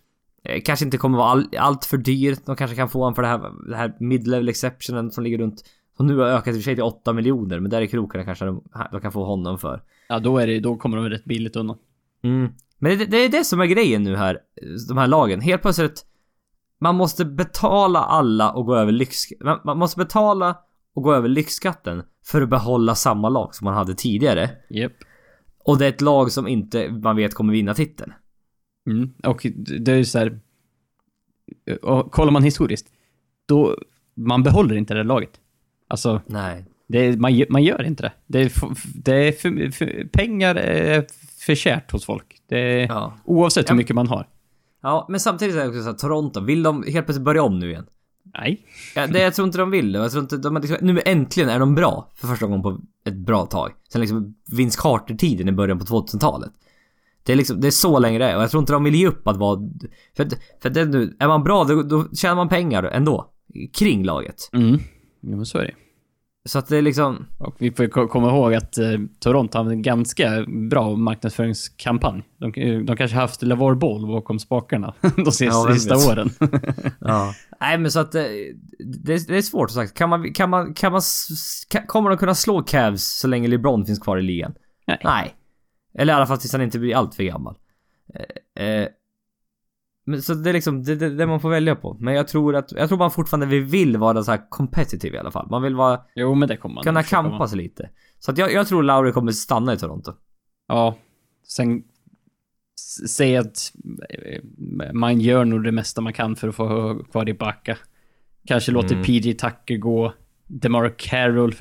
eh, kanske inte kommer vara all, allt för dyr. De kanske kan få honom för det här, det här mid-level exceptionen som ligger runt, som nu har ökat i och för sig till 8 miljoner, men där i krokarna kanske de, de kan få honom för. Ja, då, är det, då kommer de rätt billigt undan. Mm. Men det, det är det som är grejen nu här, de här lagen. Helt plötsligt, man måste betala alla och gå över lyx... Man, man måste betala och gå över lyxskatten för att behålla samma lag som man hade tidigare. Japp. Och det är ett lag som inte man vet kommer vinna titeln. Mm. Och det är ju så här. Och kollar man historiskt, då, man behåller inte det laget. Alltså, Nej. Det, man, man gör inte det. Det är, det är för, för, pengar är för kärt hos folk. Det Ja. Oavsett Ja. hur mycket man har. Ja, men samtidigt är det också så att Toronto, vill de helt plötsligt börja om nu igen? Nej. Ja, det jag tror inte de vill. Jag tror inte, de liksom, nu äntligen är de bra. För första gången på ett bra tag. Sen liksom Vince Carter-tiden i början på 2000-talet. Det är liksom, det är så länge det är och jag tror inte de vill ge upp att vara... För, att- för att det, nu, är man bra då, då tjänar man pengar ändå. Kring laget. Mm. Jo, men så är det. Så att det är liksom... Och vi får komma ihåg att eh, Toronto har en ganska bra marknadsföringskampanj. De, de kanske har haft LeVar Ball bakom spakarna de sista, Ja, sista åren. Ja. Nej men så att eh, det, det är svårt som sagt. Kan man, kan man, kan man... Kan, kommer de kunna slå Cavs så länge LeBron finns kvar i ligan? Nej. Nej. Eller i alla fall tills han inte blir allt för gammal. Eh, eh, men så det är liksom det, det, det man får välja på. Men jag tror att, jag tror man fortfarande vi vill vara så här competitive i alla fall. Man vill vara, Jo, men det kommer man kunna kampa sig lite. Så att jag, jag tror Lauri kommer stanna i Toronto. Ja. Sen säg att eh, man gör nog det mesta man kan för att få kvar i backa. Kanske låter Mm. PG Tucker gå. DeMar Carroll.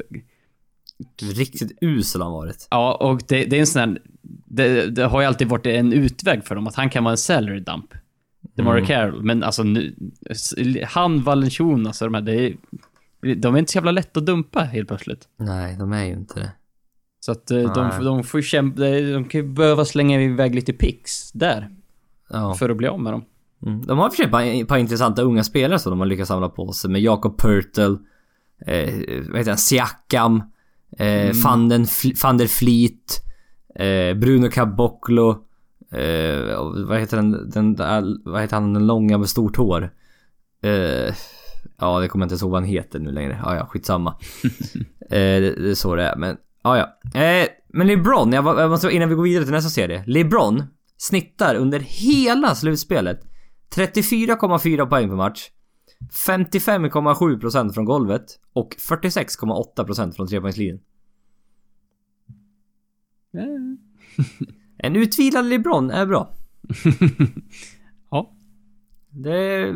Riktigt usel han varit. Ja, och det, det är en sån här... Det, det har ju alltid varit en utväg för dem att han kan vara en salary dump. DeMar Mm. Carroll. Men alltså nu... Han, Valanciunas och de här, det är, de är inte så jävla lätt att dumpa helt plötsligt. Nej, de är ju inte det. Så att eh, de, Nej. de får kämpa, de kan ju behöva slänga iväg lite picks där. Ja. För att bli av med dem. Mm. De har i och för sig ett par, intressanta unga spelare som de har lyckats samla på sig med Jakob Pertl, eh, vad heter han, Siakam, eh, van, den, Fl- van der Fleet, eh, Bruno Caboclo, eh, vad heter den, den där- vad heter han den långa med stort hår? Eh, ja, det kommer jag inte ihåg vad han heter nu längre. Ja, ja, skitsamma. eh, det, det är så det är, men ja, ja. Eh, men LeBron, jag, var- jag måste, innan vi går vidare till nästa serie. LeBron snittar under hela slutspelet 34,4 poäng per match. 55,7% från golvet och 46,8% från trepoängslinjen. En utvilad LeBron är bra. Ja. Det...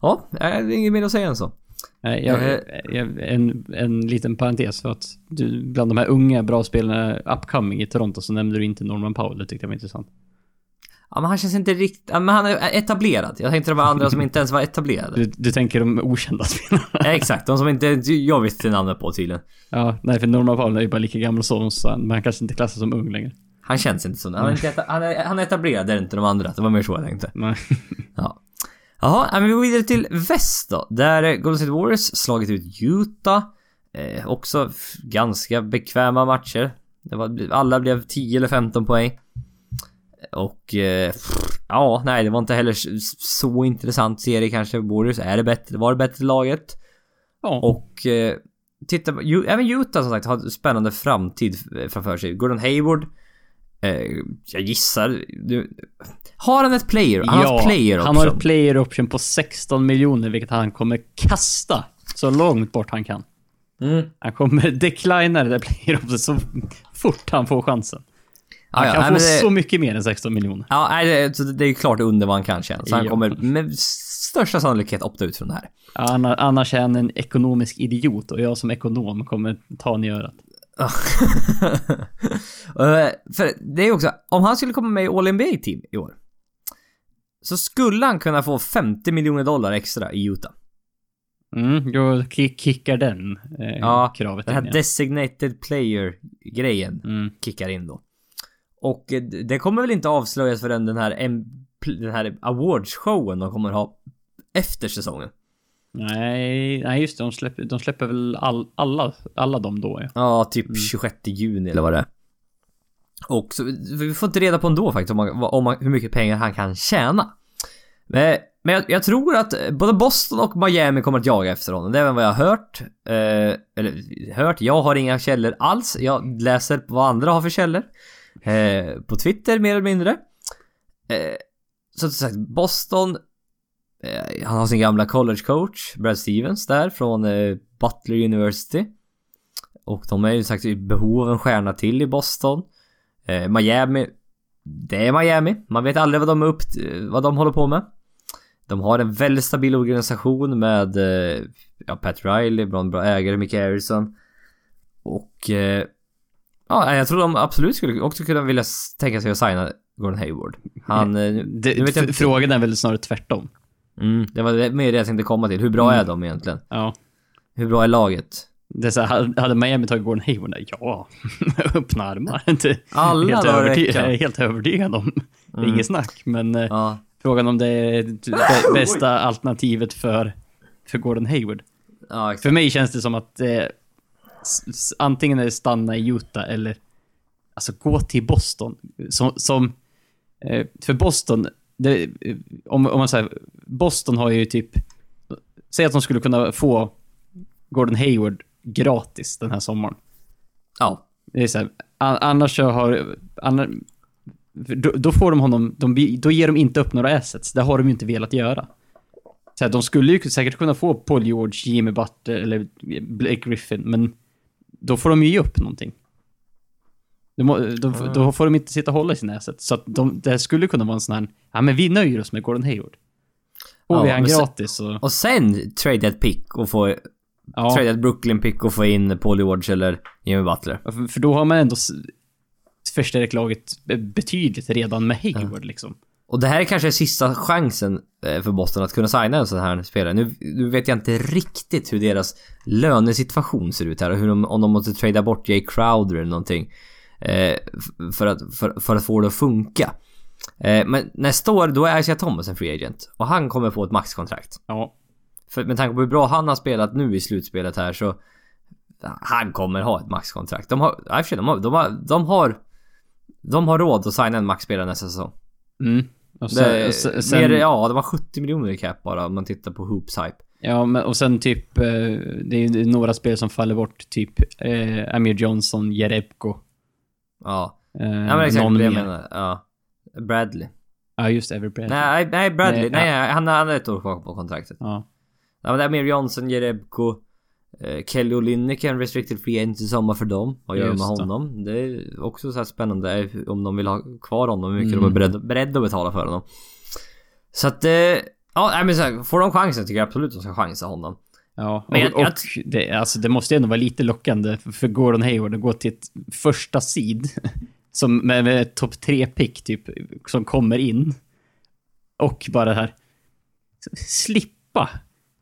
Ja, det är inget mer att säga än så. Jag, Eh. jag, en, en liten parentes för att du, bland de här unga bra spelarna upcoming i Toronto så nämnde du inte Norman Powell. Det tyckte jag var intressant. Ja, men han känns inte riktigt... Ja, men han är etablerad. Jag tänkte de var andra som inte ens var etablerade. Du, du tänker de okända spelarna? Ja, Exakt, de som inte jag visste namnet på tydligen. Ja, nej för Norman Powell är ju bara lika gammal som oss, men han kanske inte klassas som ung längre. Han känns inte så. Han är, inte han är, han är etablerad, det är inte de andra. Det var mer så jag tänkte. Nej. Ja. Jaha, ja, men vi går vidare till väst då. Där Golden State Warriors slagit ut Utah. Eh, också ganska bekväma matcher. Det var, alla blev 10 eller 15 poäng. Och... Eh, ja, nej det var inte heller så intressant serie kanske. Warriors är det bättre, var det bättre laget. Ja. Och... Eh, titta även Utah som sagt har en spännande framtid framför sig. Gordon Hayward. Eh, jag gissar... Du, har han ett player? Han har ett player han har option. ett player option på 16 miljoner, vilket han kommer kasta så långt bort han kan. Mm. Han kommer declina det där player option så fort han får chansen. Han Ja, ja, kan nej, få det- så mycket mer än 16 miljoner. Ja, nej, det, det är ju klart under vad han kan känna. Så han Ja. kommer med största sannolikhet opta ut från det här. Anna- Annars är han en ekonomisk idiot och jag som ekonom kommer ta en i örat. Eh, För det är också, om han skulle komma med i All NBA team i år. Så skulle han kunna få 50 miljoner dollar extra i Utah. Mm, då ki- kickar den eh, Ja, kravet Den här in, ja. designated player grejen Mm. kickar in då. Och eh, det kommer väl inte avslöjas förrän den här, den här awards-showen de kommer ha efter säsongen. Nej, nej just det. De släpper, de släpper väl all, alla, alla de då ja. Ja, typ Mm. 26 juni eller vad det är. Och så, vi får inte reda på ändå faktiskt om, man, om man, hur mycket pengar han kan tjäna. Men, men jag, jag tror att både Boston och Miami kommer att jaga efter honom. Det är vad jag har hört. Eh, eller hört, jag har inga källor alls. Jag läser vad andra har för källor. Eh, på Twitter mer eller mindre. Eh, så som sagt, Boston. Eh, han har sin gamla college coach, Brad Stevens där från eh, Butler University. Och de är ju sagt i behov av en stjärna till i Boston. Eh, Miami. Det är Miami. Man vet aldrig vad de är upp vad de håller på med. De har en väldigt stabil organisation med ja, Pat Riley, bra, bra ägare, Mick Harrison. Och... Ja, jag tror de absolut skulle också kunna vilja tänka sig att signa Gordon Hayward. Han... Det, nu vet jag frågan är väl snarare tvärtom. Mm, det var mer det jag tänkte komma till. Hur bra Mm. är de egentligen? Ja. Hur bra är laget? Det är så här, hade- Miami tagit Gordon Hayward? Ja. Öppna armar. Inte Alla helt, dagar i överty- veckan. jag är helt övertygad om. Mm. inget snack, men eh, Ja. frågan om det är det bästa alternativet för, för Gordon Hayward. Ja. För mig känns det som att eh, antingen är det stanna i Utah eller alltså gå till Boston. Som, som eh, för Boston, det, om, om man säger, Boston har ju typ, säg att de skulle kunna få Gordon Hayward gratis den här sommaren. Ja. Det är så här, an, annars så har, annars, då, då får de honom, de, då ger de inte upp några assets. Det har de ju inte velat göra. Så här, de skulle ju säkert kunna få Paul George, Jimmy Butler eller Blake Griffin, men då får de ju ge upp någonting. De, må- då, då får de inte sitta och hålla i sina assets. Så att de, det skulle kunna vara en sån här, ja men vi nöjer oss med Gordon Hayward. Får Ja, vi han men sen- gratis så... Och sen trade ett pick och få... Ja, Trade ett Brooklyn pick och få in Paul George eller Jimmy Butler. för, för då har man ändå förstärkt laget be- betydligt redan med Hayward liksom. Och det här är kanske sista chansen eh, för Boston att kunna signa en sån här spelare. Nu, nu vet jag inte riktigt hur deras lönesituation ser ut här och hur de, om de måste trada bort Jay Crowder eller någonting. Eh, för, att, för, för att få det att funka. Eh, men nästa år då är Isaiah Thomas en free agent. Och han kommer få ett maxkontrakt. Ja. För med tanke på hur bra han har spelat nu i slutspelet här så... Han kommer ha ett maxkontrakt. De har... i och för sig, de har... De har, de har, de har råd att signa en maxspelare nästa säsong. Mm. Och Det, sen, och sen, sen, ja, de har 70 miljoner i cap bara om man tittar på Hoops hype. ja, men, och sen typ, eh, det är några spel som faller bort, typ eh, Amir Johnson, Jerebko. Ja. Eh, Ja men exakt det jag menar. Ja. Bradley. Ja, just Every Breath. Nej, nej Bradley. Nej, Nej, ja. han, han har ett år kvar på kontraktet. Ja. Ja men det är Amir Johnson, Jerebko. Eh, Kelly är en restricted free agent i sommar för dem. Vad gör de med honom? Det är också så här spännande eh, om de vill ha kvar honom. Hur mycket Mm. de är beredda, beredda att betala för honom. Så att... Eh, ja nej, men så här, får de chansen tycker jag absolut de ska chansa honom. Ja, Men jag- och, och jag- det, alltså, det måste ändå vara lite lockande för- för Gordon Hayward att gå till ett första seed som med, med topp tre pick typ, som kommer in. Och bara det här slippa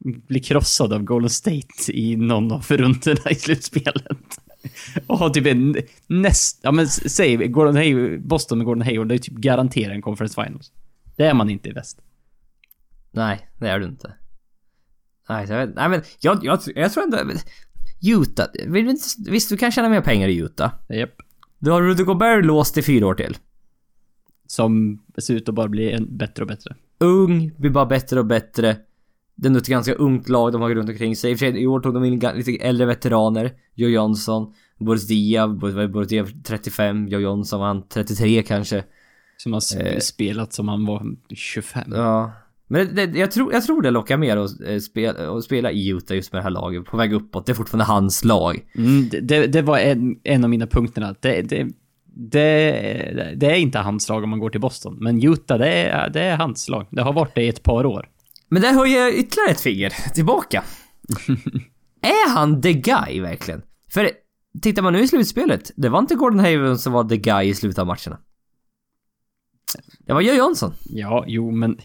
bli krossad av Golden State i någon av rundorna i slutspelet. Och ha typ en näst... Ja men säg Gordon Hayward, Boston med Gordon Hayward, det är typ garanterat en conference finals. Det är man inte i väst. Nej, det är du inte. Nej, jag vet, nej men jag, jag, jag tror ändå... Utah. Visst, du kan tjäna mer pengar i Utah. Japp. Du har Rudy Gobert låst i fyra år till. Som ser ut att bara bli en, bättre och bättre. Ung, blir bara bättre och bättre. Det är ett ganska ungt lag de har runt omkring sig. I och för sig, I år tog de in lite äldre veteraner. Joe Johnson, Boris Diaw, Boris Boris Diaw 35, Joe Johnson var han 33 kanske. Som har sp- Eh. spelat som han var 25. Ja. Men det, det, jag, tror, jag tror det lockar mer att, eh, spela, att spela i Utah just med det här laget. På väg uppåt. Det är fortfarande hans lag. Mm, det- det, var en, en av mina punkterna. Det, det, är inte hans lag om man går till Boston. Men Utah, det är, det är hans lag. Det har varit det i ett par år. Men där höjer jag ytterligare ett finger tillbaka. är han the guy verkligen? För tittar man nu i slutspelet, det var inte Gordon Hayward som var the guy i slutet av matcherna. Det var Joe Johnson. Ja, jo, men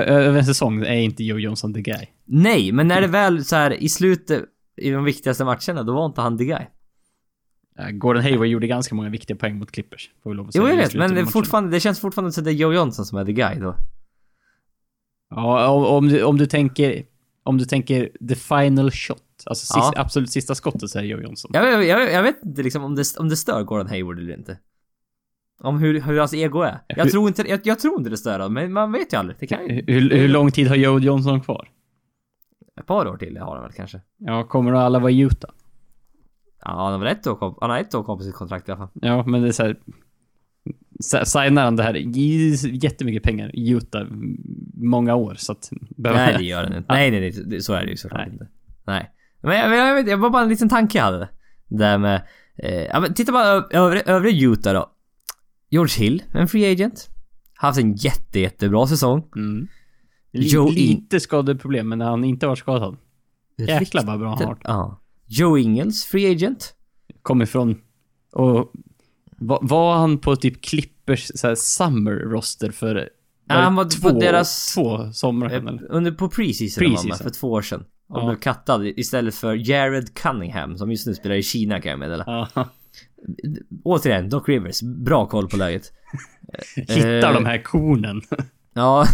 över en säsong är inte Joe Johnson the guy. Nej, men när det väl så här i slutet i de viktigaste matcherna, då var inte han the guy. Eh, Gordon Hayward gjorde ganska många viktiga poäng mot Clippers. Får vi lov att Jo, säga, jag i vet, men det, fortfarande, det känns fortfarande som det är Joe Johnson som är the guy då. Ja, om, om, du, om du tänker... Om du tänker the final shot. Alltså sista, Ja. absolut sista skottet så är det Joe Johnson. Jag, jag, jag, jag vet inte liksom om det, om det stör Gordon Hayward eller inte. Om hur, hur hans ego är. Jag Hur- tror inte, jag, jag tror inte det stör honom, men man vet ju aldrig. Det kan ju... Hur, hur lång tid har Joe Johnson kvar? Ett par år till har han väl kanske. Ja, kommer alla vara i Utah? Ja, han har väl ett år han har ett år kvar på sitt kontrakt i alla fall. Ja, men det är så här... s- Signar han det här jättemycket pengar Utah många år så att... Nej, det gör han inte. Nej, nej, nej, det- så är det ju såklart inte. Nej. Men jag, jag, vet, jag var bara en liten tanke jag hade. Där med... Eh, titta bara ö- övre, övre Utah då. George Hill, en free agent. Haft en jätte, jättebra säsong. Mm. Joe In- lite skadeproblem, men när han inte var skadad. Jäklar vad bra han har varit. Ja. Joe Ingles, free agent. Kom ifrån... Och var, var han på typ Clippers så här, summer roster för... Var Ja, han var två, på deras- två somrar Eh? Under på preseason, var han med för två år sedan. Och Ja. blev kattad istället för Jared Cunningham som just nu spelar i Kina kan jag meddela. Ja. Återigen, Doc Rivers. Bra koll på läget. Hittar Eh, de här kornen. Ja.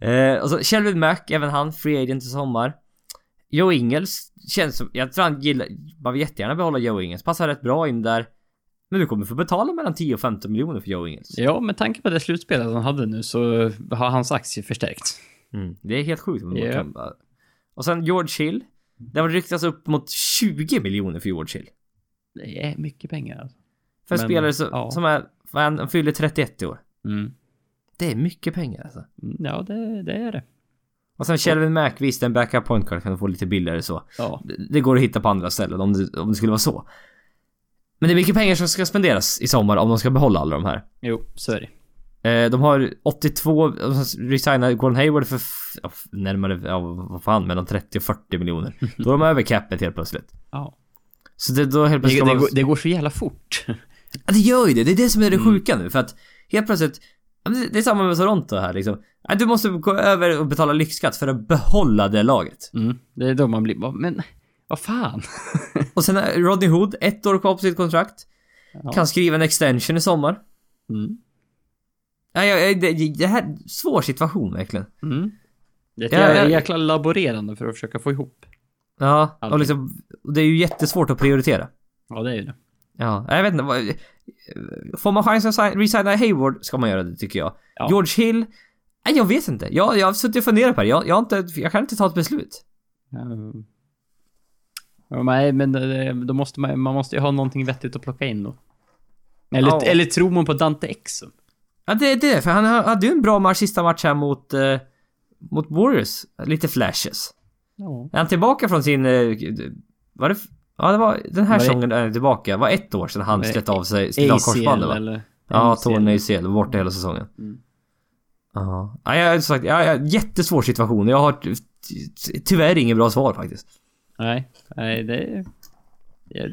eh, och så Shelvin Mack, även han, free agent i sommar. Joe Ingles känns som, jag tror han gillar, man vill jättegärna behålla Joe Ingles, passar rätt bra in där. Men du kommer få betala mellan 10 och 15 miljoner för Joe Ingles. Ja, med tanke på det slutspelet han hade nu så har hans aktie förstärkts. Mm, det är helt sjukt. Ja. kan Och sen George Hill. Det har ryktats upp mot 20 miljoner för George Hill. Det är mycket pengar alltså. För en Men, spelare som, ja. som är, han, han fyller 31 i år. Mm. Det är mycket pengar alltså. Mm, Ja, det, det är det. Och sen Shelvin Mack, visst en backup point guard kan få lite billigare så. Ja. Det- Det går att hitta på andra ställen om det, om det skulle vara så. Men det är mycket pengar som ska spenderas i sommar om de ska behålla alla de här. Jo, så är det. Eh, de har 82, de resignar Gordon Hayward för f- närmare, ja vad fan, mellan 30 och 40 miljoner. Då är de över capet helt plötsligt. Ja. Så det, då helt Det, plötsligt det, man... går, det går så jävla fort. Ja, det gör ju det. Det är det som är det Mm. sjuka nu. För att helt plötsligt... det- Det är samma med Toronto här liksom. Du måste gå över och betala lyxskatt för att behålla det laget. Mm. Det är då man blir men vad fan? Och sen är Rodney Hood, ett år kvar på sitt kontrakt. Ja. Kan skriva en extension i sommar. Mm. Ja, det, det här är svår situation verkligen. Mm. Det är ett jäkla laborerande för att försöka få ihop. Ja, och liksom... Det är ju jättesvårt att prioritera. Ja, det är ju det. Ja, jag vet inte vad... Får man chansen att sign- resigna Hayward ska man göra det tycker jag. Ja. George Hill? Nej, jag vet inte. Jag, jag har suttit och funderat på det. Jag, jag, har inte, jag kan inte ta ett beslut. Ja, nej, men det, då måste man, man måste ju ha någonting vettigt att plocka in då. Eller, Ja. eller tror man på Dante Exum? Ja, det är det. För han hade ju en bra match, sista match här mot... Eh, mot Warriors. Lite flashes. Ja. Är han tillbaka från sin... Eh, var det... Ja, det var den här säsongen är han tillbaka. Det var ett år sedan han slet av sig, slet av korsbandet va? eller? Ja. Tony ACL, var borta hela säsongen. Mm. Ja. Ja, jag har sagt, ja, ja, jättesvår situation. Jag har ty- ty- tyvärr inget bra svar faktiskt. Nej, nej det...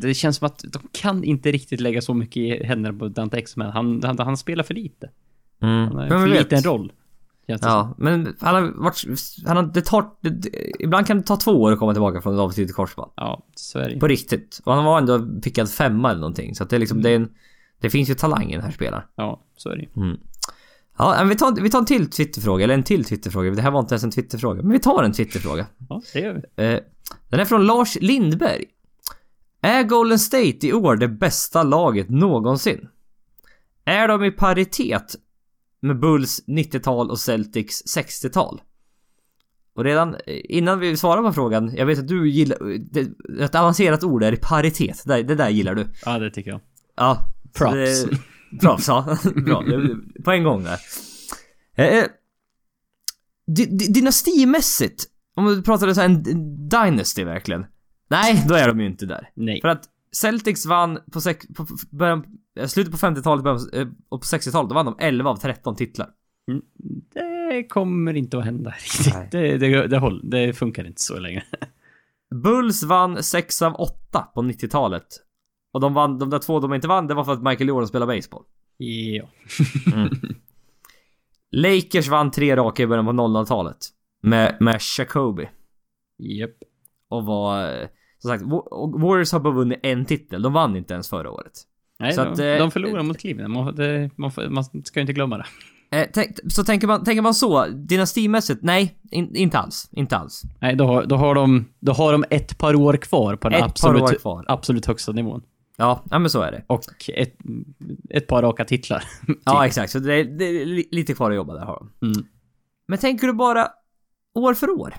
Det känns som att de kan inte riktigt lägga så mycket i händerna på Dante Exum. Han, han, han spelar för lite. Mm. Han har för vet. liten roll. Ja, men han har varit... Han har, det tar... Det, ibland kan det ta två år att komma tillbaka från ett avslutat korsband. Ja, så är det. På riktigt. Och han var ändå pickad femma eller någonting. Så att det är liksom, det är en... Det finns ju talang i den här spelaren. Ja, så är det. Ja, men vi tar, vi tar en till Twitterfråga, eller en till Twitterfråga. Det här var inte ens en Twitterfråga. Men vi tar en Twitterfråga. Ja, det gör vi. Eh, den är från Lars Lindberg. Är Golden State i år det bästa laget någonsin? Är de i paritet med Bulls 90-tal och Celtics 60-tal? Och redan eh, innan vi svarar på frågan, jag vet att du gillar... Det, ett avancerat ord är paritet. Det, det där gillar du. Ja, det tycker jag. Ja. Props. Det, props, ja. Bra. På en gång där. Eh, dy, dynastimässigt, om du pratar så här en dynasty verkligen. Nej, då är de ju inte där. Nej. För att Celtics vann på, sex, på på början, eh, slutet på 50-talet början, eh, och på 60-talet, då vann de 11 av 13 titlar. Mm, Det kommer inte att hända riktigt. Nej. Det, det, det, håll, det funkar inte så länge. Bulls vann 6 av 8 på 90-talet. Och de vann, de där två de inte vann, det var för att Michael Jordan spelade baseball. Ja. Lakers vann tre raka i början på 00-talet. Med, med Jacoby. Japp. Och var... eh, Som sagt, Warriors har bara vunnit en titel. De vann inte ens förra året. Nej, Så de, att, eh, de förlorade mot Cleveland. Man, det, man, man ska ju inte glömma det. Eh, tänk, så tänker man, tänker man så, dynastimässigt? Nej, in, inte alls. Inte alls. Nej, då har, då, har de, då har de ett par år kvar på den Ett par absolut, år kvar. absolut högsta nivån. Ja, ja men så är det. Och ett, ett par raka titlar. Ja, exakt. Så det är, det är li- lite kvar att jobba där har de. Mm. Men tänker du bara år för år?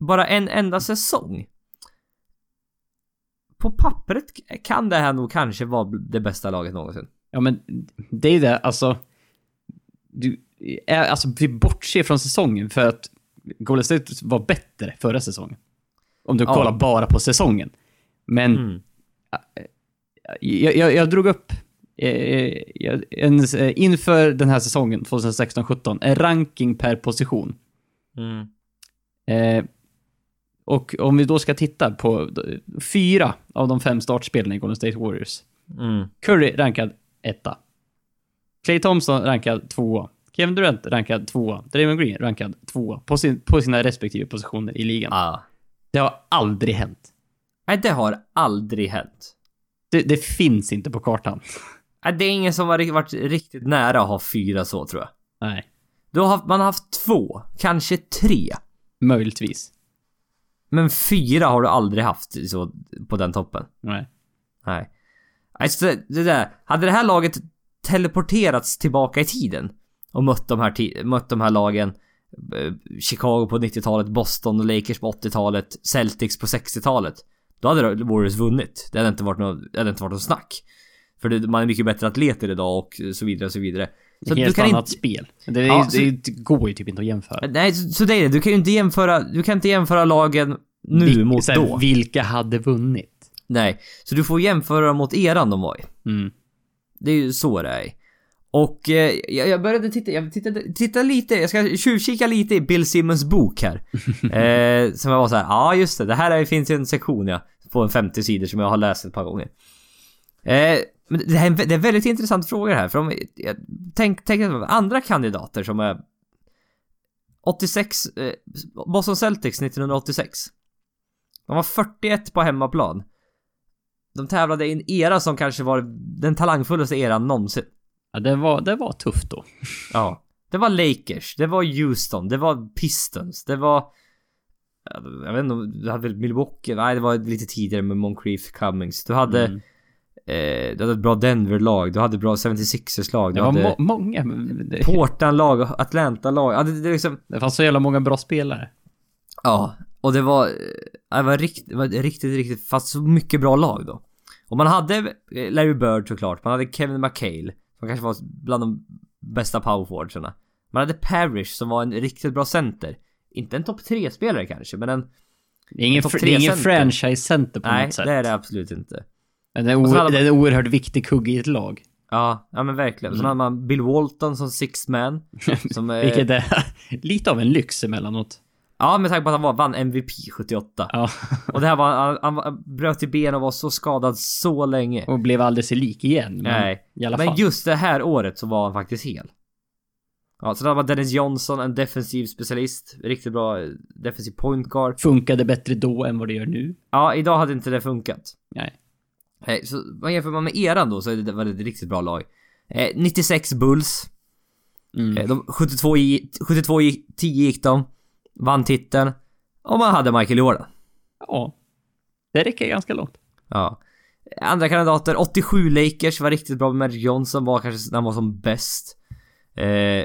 Bara en enda säsong? På pappret kan det här nog kanske vara det bästa laget någonsin. Ja, men det är ju det, alltså... Du, är, alltså, vi bortser från säsongen för att Golden State var bättre förra säsongen. Om du Ja. kollar bara på säsongen. Men Mm. jag, jag, jag drog upp eh, jag- en, eh, inför den här säsongen, 2016-17, en ranking per position. Mm. Eh, Och om vi då ska titta på fyra av de fem startspelarna i Golden State Warriors. Mm. Curry rankad etta. Clay Thompson rankad tvåa. Kevin Durant rankad tvåa. Draymond Green rankad tvåa. På, sin, på sina respektive positioner i ligan. Ah. Det har aldrig hänt. Nej, det har aldrig hänt. Det, det finns inte på kartan. Nej, det är ingen som har varit riktigt nära att ha fyra så tror jag. Nej. Då har man har haft två, kanske tre. Möjligtvis. Men fyra har du aldrig haft så på den toppen. Nej. Nej. Alltså det, där. Hade det här laget teleporterats tillbaka i tiden och mött de här, mött de här lagen eh, Chicago på 90-talet, Boston och Lakers på 80-talet, Celtics på 60-talet. Då hade Warriors vunnit. Det hade inte varit något, det hade inte varit något snack. För det, man är mycket bättre atleter idag och så vidare och så vidare. Så Helt du kan annat inte, spel. Det, Ja, det, så- det går ju typ inte att jämföra. Nej, så, så det är det. Du kan ju inte jämföra, du kan inte jämföra lagen nu Vil- mot då. Vilka hade vunnit? Nej, så du får jämföra dem mot eran de var i. Mm. Det är ju så det är. Och eh, jag, började titta, jag tittade, titta lite, jag ska tjuvkika lite i Bill Simmons bok här. eh, som jag var så här, ja just det, det här är, finns ju en sektion ja, på en 50 sidor som jag har läst ett par gånger. Eh, men det, här, är en det är väldigt intressant fråga här, för om, jag, tänk, tänk andra kandidater som är 86, eh, Boston Celtics 1986. De var 41 på hemmaplan. De tävlade i en era som kanske var den talangfullaste eran någonsin. Ja, det var, det var tufft då. Ja. Det var Lakers, det var Houston, det var Pistons, det var... Jag vet inte du hade väl Milwaukee? Nej, det var lite tidigare med Moncrief Cummings. Du hade... Mm. Eh, du hade ett bra Denver-lag, du hade bra 76ers-lag, du Det var hade må många. Det, Portland-lag, Atlanta-lag. Ja, det, det liksom... det fanns så jävla många bra spelare. Ja, och det var... eh, Det var riktigt, det var riktigt, riktigt... Fast så mycket bra lag då. Och man hade eh, Larry Bird såklart, man hade Kevin McHale, som kanske var bland de bästa powerforwardsarna. Man hade Parrish som var en riktigt bra center. Inte en topp 3-spelare kanske, men en... Ingen, är ingen center. franchise-center på Nej, något sätt. det är det absolut inte. Men det är, o- hade det är en oerhört viktig kugge i ett lag. Ja, ja men verkligen. Sen hade man Bill Walton som six man. Som, eh, Vilket är lite av en lyx emellanåt. Ja, med tanke på att han var, vann MVP 78. Ja. Och det här var, han, han bröt i ben och var så skadad så länge. Och blev sig lik igen. Men Nej. I alla Men fall. just det här året så var han faktiskt hel. Ja, så det var Dennis Johnson, en defensiv specialist. Riktigt bra eh, defensiv point guard. Funkade bättre då än vad det gör nu. Ja, idag hade inte det funkat. Nej. Nej, så vad jämför man med eran då så är det var det ett riktigt bra lag. Eh, 96 Bulls. Mm. Eh, de, 72 i, 72 i 10 gick de. Vann titeln. Och man hade Michael Jordan. Ja. Det räcker ganska långt. Ja. Andra kandidater, 87 Lakers var riktigt bra med Magic Johnson, var kanske när han var som bäst. Eh,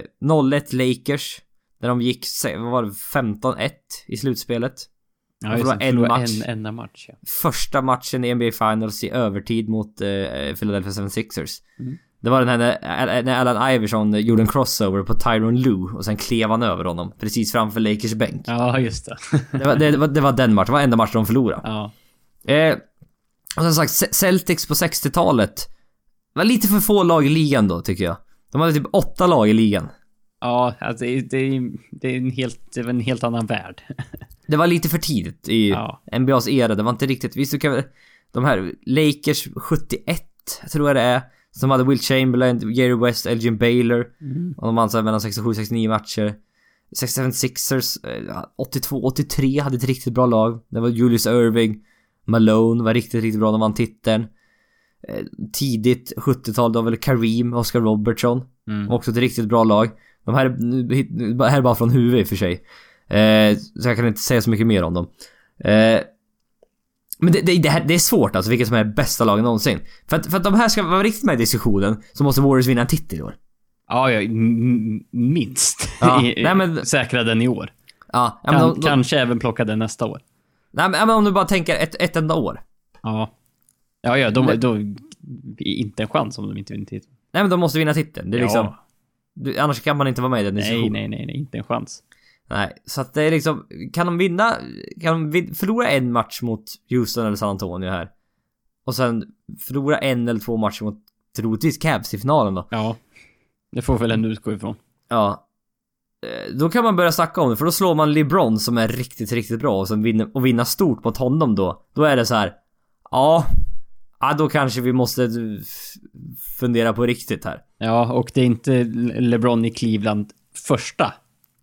01 Lakers, där de gick, vad var det, 15-1 i slutspelet. Ja, det var det. en match. En enda match, ja. Första matchen i NBA Finals i övertid mot eh, Philadelphia 76ers. Mm. Det var den här när, när Allen Iverson gjorde en crossover på Tyron Lue och sen klev han över honom precis framför Lakers bänk. Ja, just det. Det var, det, var, det var den matchen, det var enda matchen de förlorade. ja. Eh, och som sagt, Ce- Celtics på 60-talet var lite för få lag i ligan då, tycker jag. De hade typ åtta lag i ligan. Ja, alltså det, är- det, är- det är en helt, det är en helt annan värld. Det var lite för tidigt i Ja. NBAs era. Det var inte riktigt... Visst, du kan. De här Lakers 71, tror jag det är. Som hade Will Chamberlain, Jerry West, Elgin Baylor. Och de vann mellan 67-69 matcher. 67 Sixers, eh, 82-83 hade ett riktigt bra lag. Det var Julius Irving. Malone var riktigt, riktigt bra. De vann titeln. Eh, Tidigt 70-tal, då var väl Kareem, Oscar Robertson. Mm. Också ett riktigt bra lag. De här, här är bara från huvudet i och för sig. Eh, så jag kan inte säga så mycket mer om dem. Eh, men det, det, det, här, det är svårt alltså vilka som är bästa lagen någonsin. För att, för att de här ska vara riktigt med i diskussionen så måste Warriors vinna en titel i år. Ja, ja, minst. Ja, I- nej, men- Säkra den i år. Ja, Kan, de, de, kanske även plocka den nästa år. nej, men om du bara tänker ett, ett enda år. Ja. Ja, ja, de, då, inte en chans om de inte vinner titeln. Nej men de måste vinna titeln. Det är liksom... Ja. Du, annars kan man inte vara med i den Nej, diskussionen. nej, nej, nej, inte en chans. Nej, så att det är liksom, kan de vinna, kan de förlora en match mot Houston eller San Antonio här. Och sen förlora en eller två matcher mot troligtvis Cavs i finalen då. Ja. Det får väl ändå utgå ifrån. Ja. eh, då kan man börja snacka om det, för då slår man LeBron som är riktigt, riktigt bra och, som vinner, och vinna stort mot honom då. Då är det så här. Ja, ja då kanske vi måste fundera på riktigt här. Ja, och det är inte LeBron i Cleveland första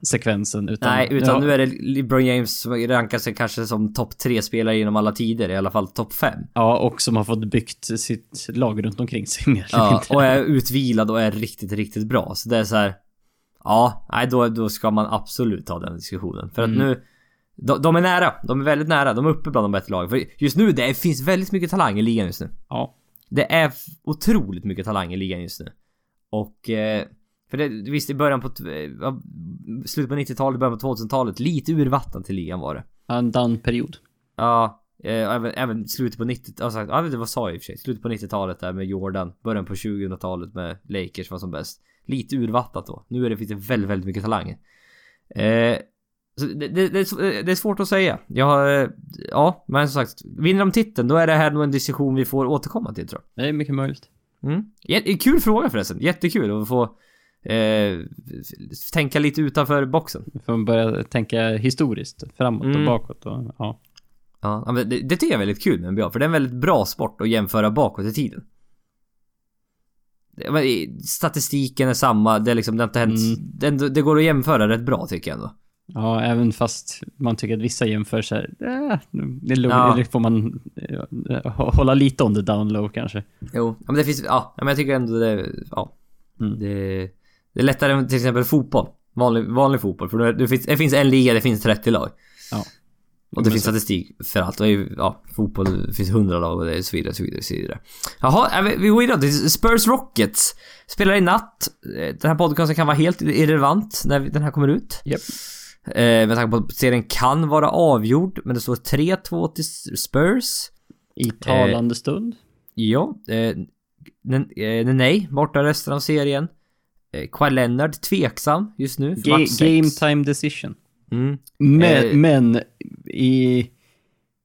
sekvensen, utan... Nej, utan ja, nu är det LeBron James som rankar sig kanske som topp tre spelare genom alla tider, i alla fall topp fem. Ja, och som har fått byggt sitt lag runt omkring sig mer Ja, mindre. och är utvilad och är riktigt, riktigt bra. Så det är så här. Ja, nej då, då ska man absolut ta den diskussionen. För att Mm. nu... De, de är nära. De är väldigt nära. De är uppe bland de bättre lagen. För just nu, det finns väldigt mycket talang i ligan just nu. Ja. Det är otroligt mycket talang i ligan just nu. Och... Eh, för det, visst i början på... ja, Slutet på 90-talet, början på 2000-talet. Lite urvattnat i ligan var det. En down-period. Ja, eh, även, även slutet på 90 alltså, ja, det var sa jag i och för sig. Slutet på 90-talet där med Jordan. Början på 2000-talet med Lakers var som bäst. Lite urvattnat då. Nu är det, finns det väldigt, väldigt mycket talanger. Eh, det, det, det, är svårt att säga. Jag, eh, ja, men som sagt. Vinner de titeln då är det här nog en diskussion vi får återkomma till tror Det är mycket möjligt. jag. Mm. Kul fråga förresten. Jättekul att få eh, tänka lite utanför boxen. Får börja tänka historiskt, framåt Mm. och bakåt och ja. Ja, det, det tycker jag är väldigt kul med NBA, för det är en väldigt bra sport att jämföra bakåt i tiden. Statistiken är samma, det är liksom, det har inte hänt... Mm. Det, det går att jämföra rätt bra tycker jag ändå. Ja, även fast man tycker att vissa jämför. Eh, det är lugnt, Ja. får man eh, hålla lite on the down low kanske. Jo, men det finns, ja, men jag tycker ändå det, ja. Mm. Det, det är lättare än till exempel fotboll. Vanlig, vanlig fotboll, för det, finns, det finns en liga, det finns 30 lag. Ja. Och det Men finns så- statistik för allt. Och ju, ja, fotboll, det finns 100 lag och det är så vidare, så vidare, så vidare. Jaha, ja, vi- går vidare till Spurs Rockets. Spelar i natt. Eh, Den här podcasten kan vara helt irrelevant när den här kommer ut. Japp. Eh, med tanke på att serien kan vara avgjord, men det står 3-2 till Spurs. I talande stund. Ja, eh, eh, nej, borta resten av serien. Eh, Kawhi Leonard tveksam just nu. för match Ga- sex. game time decision. Mm. Men, Eh. men i,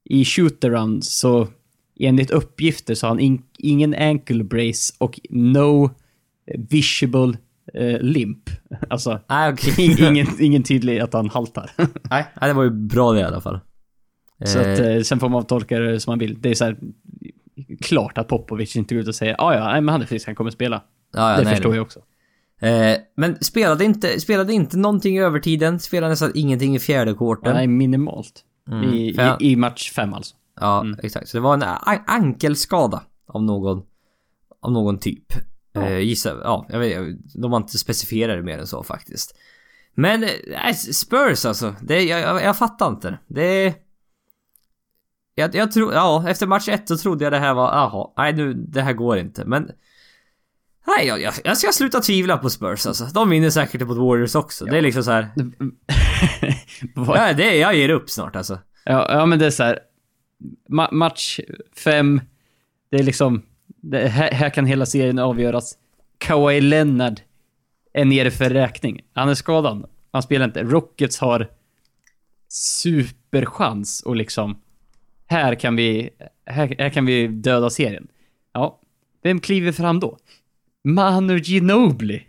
i shootaround så enligt uppgifter så har han in, ingen ankle brace och no visible eh, limp. Alltså, okej. ing- ingen, ingen tydlig att han haltar. nej, det var ju bra det i alla fall. så Eh, att, eh, sen får man tolka det som man vill. Det är så här, klart att Popovic inte går ut och säger ah, ja, nej, men han är frisk, han kommer spela. ja, ja, det nej, förstår nej. jag också. Eh, men spelade inte, spelade inte någonting i övertiden. Spelade nästan ingenting i fjärde kvarten. Nej, minimalt. Mm. I, jag- i, I match fem alltså. Ja, Mm. exakt. Så det var en ankelskada av någon, av någon typ. Ja. Eh, gissar, ja, jag vet, de har inte specifierat det mer än så faktiskt. Men, eh, Spurs alltså. Det, jag, jag, jag fattar inte. Det... Jag, jag tror, ja, efter match ett så trodde jag det här var, jaha, nej nu, det här går inte. Men... Nej, jag, jag, jag ska sluta tvivla på Spurs alltså. De vinner säkert mot Warriors också. Det är liksom så här. Ja, det, jag ger upp snart alltså. Ja, ja men det är så här. Ma match fem. Det är liksom... Det, här, här kan hela serien avgöras. Kawhi Leonard är nere för räkning. Han är skadad. Han spelar inte. Rockets har superchans och liksom... Här kan vi... Här, här kan vi döda serien. Ja. Vem kliver fram då? Manu Ginobili.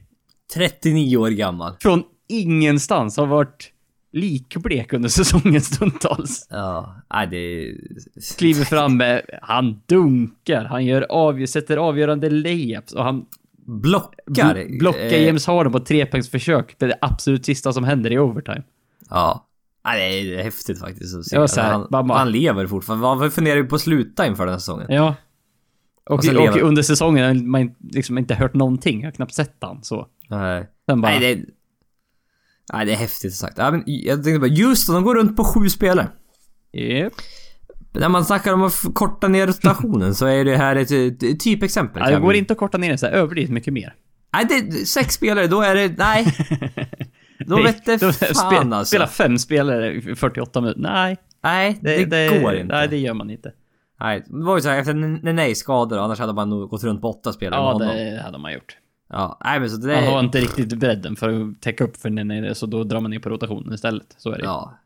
39 år gammal. Från ingenstans har varit likblek under säsongen stundtals. Ja, nej det... kliver fram med, han dunkar, han gör avgör, sätter avgörande layups och han Blockar. bl- blockar James Harden på trepoängsförsök. Det är det absolut sista som händer i overtime. Ja. Nej, det är häftigt faktiskt att se. Här, han, bara- han lever fortfarande. Vad funderar du på att sluta inför den här säsongen? Ja. Och, Och och, under säsongen har man liksom inte hört någonting. Jag har knappt sett han så. Nej. Sen bara, Nej, det är... Nej, det är häftigt sagt. Ja, men jag tänkte bara, just det, de går runt på sju spelare. Japp. När man snackar om att korta ner rotationen så är det här ett, typexempel. Ja, det går inte att korta ner det så här överdrivet mycket mer. Nej, det är sex spelare, då är det... Nej. Då vet det Då- fan spe- alltså. Spela fem spelare i 48 minuter. Nej, Nej, det, går inte. Nej, det gör man inte. Nej, det var ju såhär efter Nenei skador, annars hade man nog gått runt på åtta spelare med Ja, honom. det hade man gjort. Ja, nej men så det... Man har inte riktigt bredden för att täcka upp för är så då drar man ner på rotationen istället. Så är det. Ja.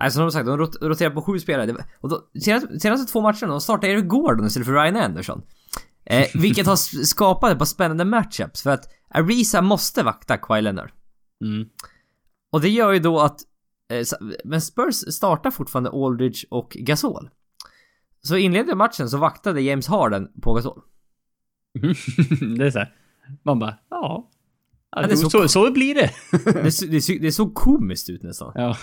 Nej, som de sagt, de rot- roterar på sju spelare. Och då, senaste, senaste två matcherna, de startade Eric Gordon istället för Ryan Anderson. Eh, vilket har skapat ett par spännande matchups för att Ariza måste vakta Kawhi Leonard. Mm. Och det gör ju då att... Eh, men Spurs startar fortfarande Aldridge och Gasol. Så i inledningen av matchen så vaktade James Harden på Gasol. det är så här. Man bara, ja. ja det så- så, så, blir det. Det, det, det såg komiskt ut nästan. Ja.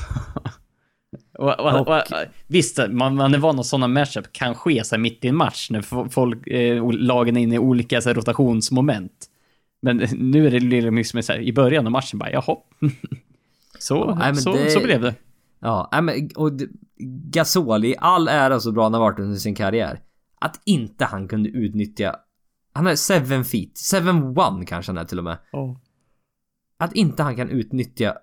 och, och, och, visst, man, man är van att sådana matchup kan ske så mitt i en match när fo- folk, eh, lagen är inne i olika så här, rotationsmoment. Men nu är det liksom så här, i början av matchen bara, jaha. så, Ja, så, det- så blev det. Ja, nej, men och Gasol i all ära så bra han har varit under sin karriär. Att inte han kunde utnyttja... Han är 7 feet, 7-1 kanske han är till och med. Att inte han kan utnyttja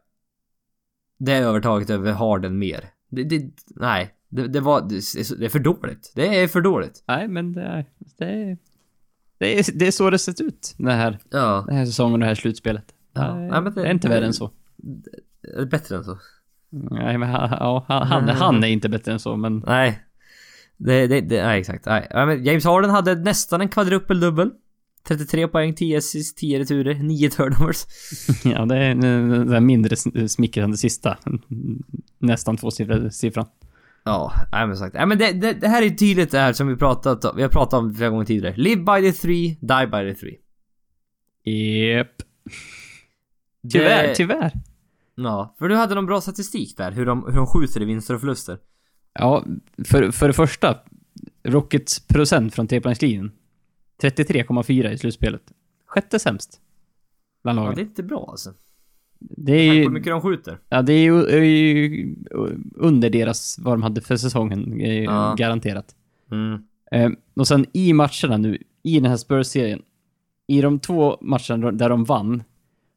det övertaget över Harden mer. Det, det, nej, det, det var... Det, är- för dåligt. Det är för dåligt. Nej, men det är, det är, det är, det är så det sett ut den här, Ja, den här säsongen och det här slutspelet. Ja, Nej, det- är inte värre än så. är bättre än så. Nej, men han, ja, han, han, är inte bättre än så, men Nej. Det, det, det, nej exakt. Nej. Men James Harden hade nästan en kvadruppel-dubbel. 33 poäng, 10 assist, 10 returer, 9 turnovers. ja, det är den mindre smickrande sista. Nästan tvåsiffran. Ja, nej men sagt. Nej men det, det, det här är tydligt det här som vi pratat om. Vi har pratat om flera gånger tidigare. Live by the three, die by the three. Japp. Tyvärr, Det- tyvärr. Ja, för du hade någon bra statistik där. Hur de, hur de skjuter i vinster och förluster. Ja, för, för det första. Rockets procent från trepoängslinjen. 33,4 i slutspelet. Sjätte sämst. Bland Ja, lagen. det är inte bra alltså. det är ju... hur mycket de skjuter. Ja, det är ju, är ju under deras, vad de hade för säsongen, Ja. garanterat. Mm. Eh, och sen i matcherna nu, i den här Spurs-serien, i de två matcherna där de vann,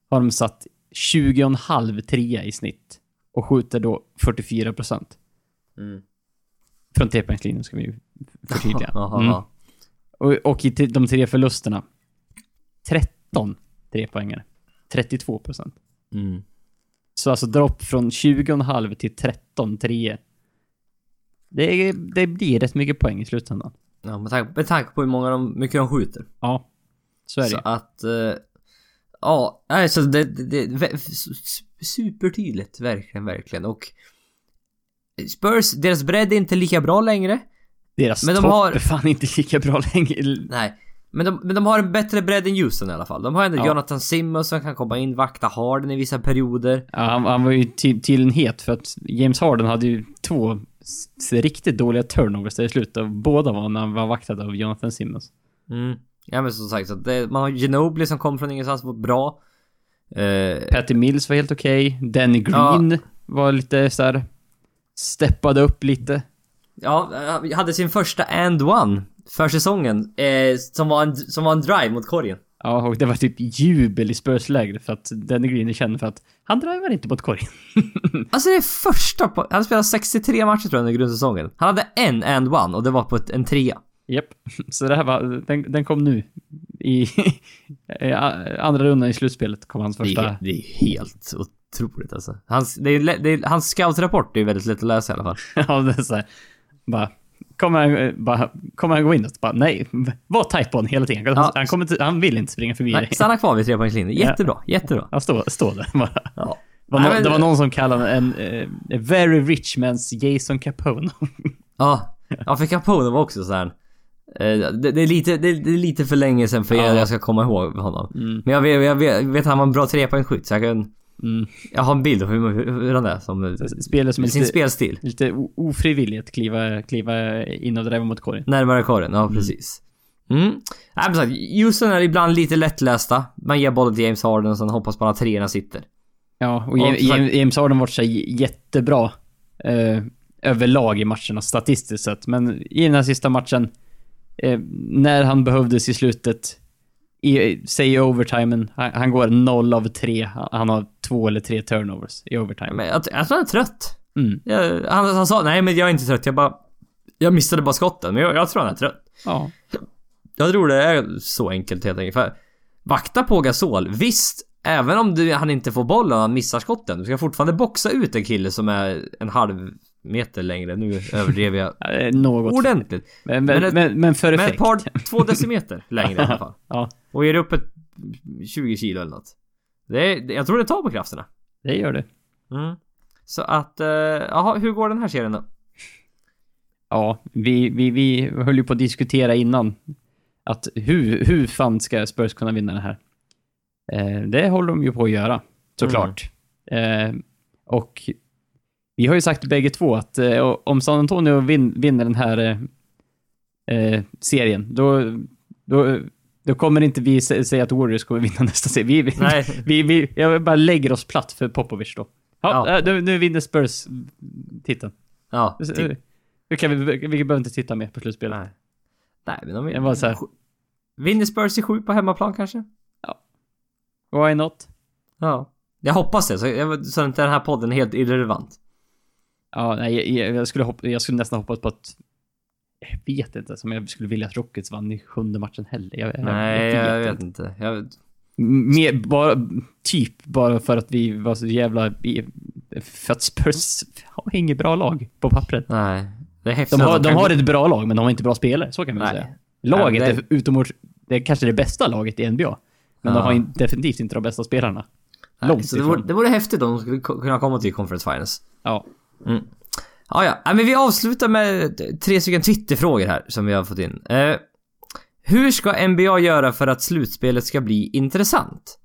har de satt 20,5 trea i snitt. Och skjuter då 44 procent. Mm. Från trepoängslinjen ska vi ju förtydliga. Mm. Och, och i de tre förlusterna, 13 trepoängare. 32 procent. Mm. Så alltså dropp från 20,5 till 13 treor. Det, är- det blir rätt mycket poäng i slutändan. Ja, med tanke, med tanke på hur många de, mycket de skjuter. Ja, så är det Så att... eh, ja, nej, så det, det, det supertydligt. Verkligen, verkligen. Och... Spurs, deras bredd är inte lika bra längre. Deras men de topp har- är fan inte lika bra längre. Nej. Men de, men de har en bättre bredd än Houston i alla fall. De har ändå Ja. Jonathan Simmons som kan komma in, vakta Harden i vissa perioder. Ja, han, han var ju till, till en het för att James Harden hade ju två riktigt dåliga turnovers där i slutet. och Båda var när han var vaktad av Jonathan Simmons. Mm. Ja men som sagt, så det, man har Ginobili som kom från ingenstans var bra. Eh, Patty Mills var helt okej. Danny Green var lite så här steppade upp lite. ja, han hade sin första and one för säsongen. Eh, som, var en, som var en drive mot korgen. Ja, och det var typ jubel i Spurs-lägret för att Danny Green är känd för att han driver inte mot korgen. Alltså det är första på, Han spelade 63 matcher tror jag under grundsäsongen. Han hade en and one och det var på ett, en trea. Japp. Så det här var, den, den kom nu. I, i andra rundan i slutspelet kom hans Det första. är, det är helt otroligt alltså. Hans, det är, det är, hans scoutrapport är väldigt lätt att läsa i alla fall. Ja, det är så här, bara, kommer han, bara, kommer han gå in och bara nej, var tight på honom hela tiden. Han, Ja. han, kommer inte, han vill inte springa förbi Nej, dig. stanna kvar vid trepoängslinjen. Jättebra, jättebra. Han står, står där bara. Ja. Det var, Nej, men- det var någon som kallade en a very rich man's Jason Capone. Ja, ja för Capone var också så här. Eh, Det, det, är lite, det, det är lite för länge sedan för Ja. jag, ska komma ihåg honom. Mm. Men jag vet, jag vet, vet att han var en bra trepoängsskytt så jag kan... Mm. Jag har en bild av hur, hur, han är som... Spelare som sin lite, spelstil. lite ofrivilligt kliva, kliva in och driva mot korgen. Närmare korgen, ja precis. Mm. Nej men sagt, Houston är ibland lite lättlästa. Man ger bollen till James Harden och sen hoppas man att treorna sitter. Ja, och James, för- James Harden varit så jättebra eh, överlag i matcherna statistiskt sett. Men i den här sista matchen, eh, när han behövdes i slutet, i, säg i overtimen, han, han går 0 av 3. Han, har två eller tre turnovers i overtime. Men jag, jag tror han är trött. Mm. Jag, han, han sa nej men jag är inte trött, jag bara... Jag missade bara skotten, men jag, jag tror han är trött. Ja. Jag tror det är så enkelt helt enkelt. För vakta på Gasol, visst. Även om du, han inte får bollen och han missar skotten. Du ska fortfarande boxa ut en kille som är en halv meter längre. Nu överdrev jag Något. ordentligt. Men, men, Men men, ett- men för Men effekt. ett par, två decimeter längre i alla fall. Ja, Och ger upp ett 20 kilo eller något. Det är, jag tror det tar på krafterna. det gör det. Mm. Så att, eh, jaha, hur går den här serien då? Ja, vi, vi, vi höll ju på att diskutera innan att hur, hur fan ska Spurs kunna vinna det här? Eh, det håller de ju på att göra, såklart. Eh, och vi har ju sagt bägge två att eh, om San Antonio vin, vinner den här eh, eh, serien, då, då, då kommer inte vi sä- säga att Warriors kommer vinna nästa serie. Vi, vi, Nej. vi, vi, jag bara lägger oss platt för Popovic då. Ja, Ja. eh, Nu, nu vinner Spurs titeln. Ja, Nu typ. kan vi, vi behöver inte titta mer på slutspelet. Nej. Nej, men de var så här. Vinner Spurs i sju på hemmaplan kanske? Why not? Ja. Jag hoppas det, så, jag, så den här podden är helt irrelevant. Ja, nej, jag, jag, skulle hoppa, jag skulle nästan hoppas på att... Jag vet inte som jag skulle vilja att Rockets vann i sjunde matchen heller. Jag, jag Nej, jag vet inte. inte. Jag, Mer, bara, typ bara för att vi var så jävla... För att Spurs har inget bra lag på pappret. nej. Det är häftigt De har, de har ett bra lag, men de har inte bra spelare. Så kan man Nej. säga. Laget Nej, men är utomordentligt... Det är kanske det bästa laget i NBA. Men Ja. de har in, definitivt inte de bästa spelarna. Nej, Långt så det vore, det vore häftigt om de skulle kunna komma till Conference Finals. Ja. Mm. Ja, ja. Nej, men vi avslutar med tre stycken Twitterfrågor här som vi har fått in. Eh, hur ska NBA göra för att slutspelet ska bli intressant?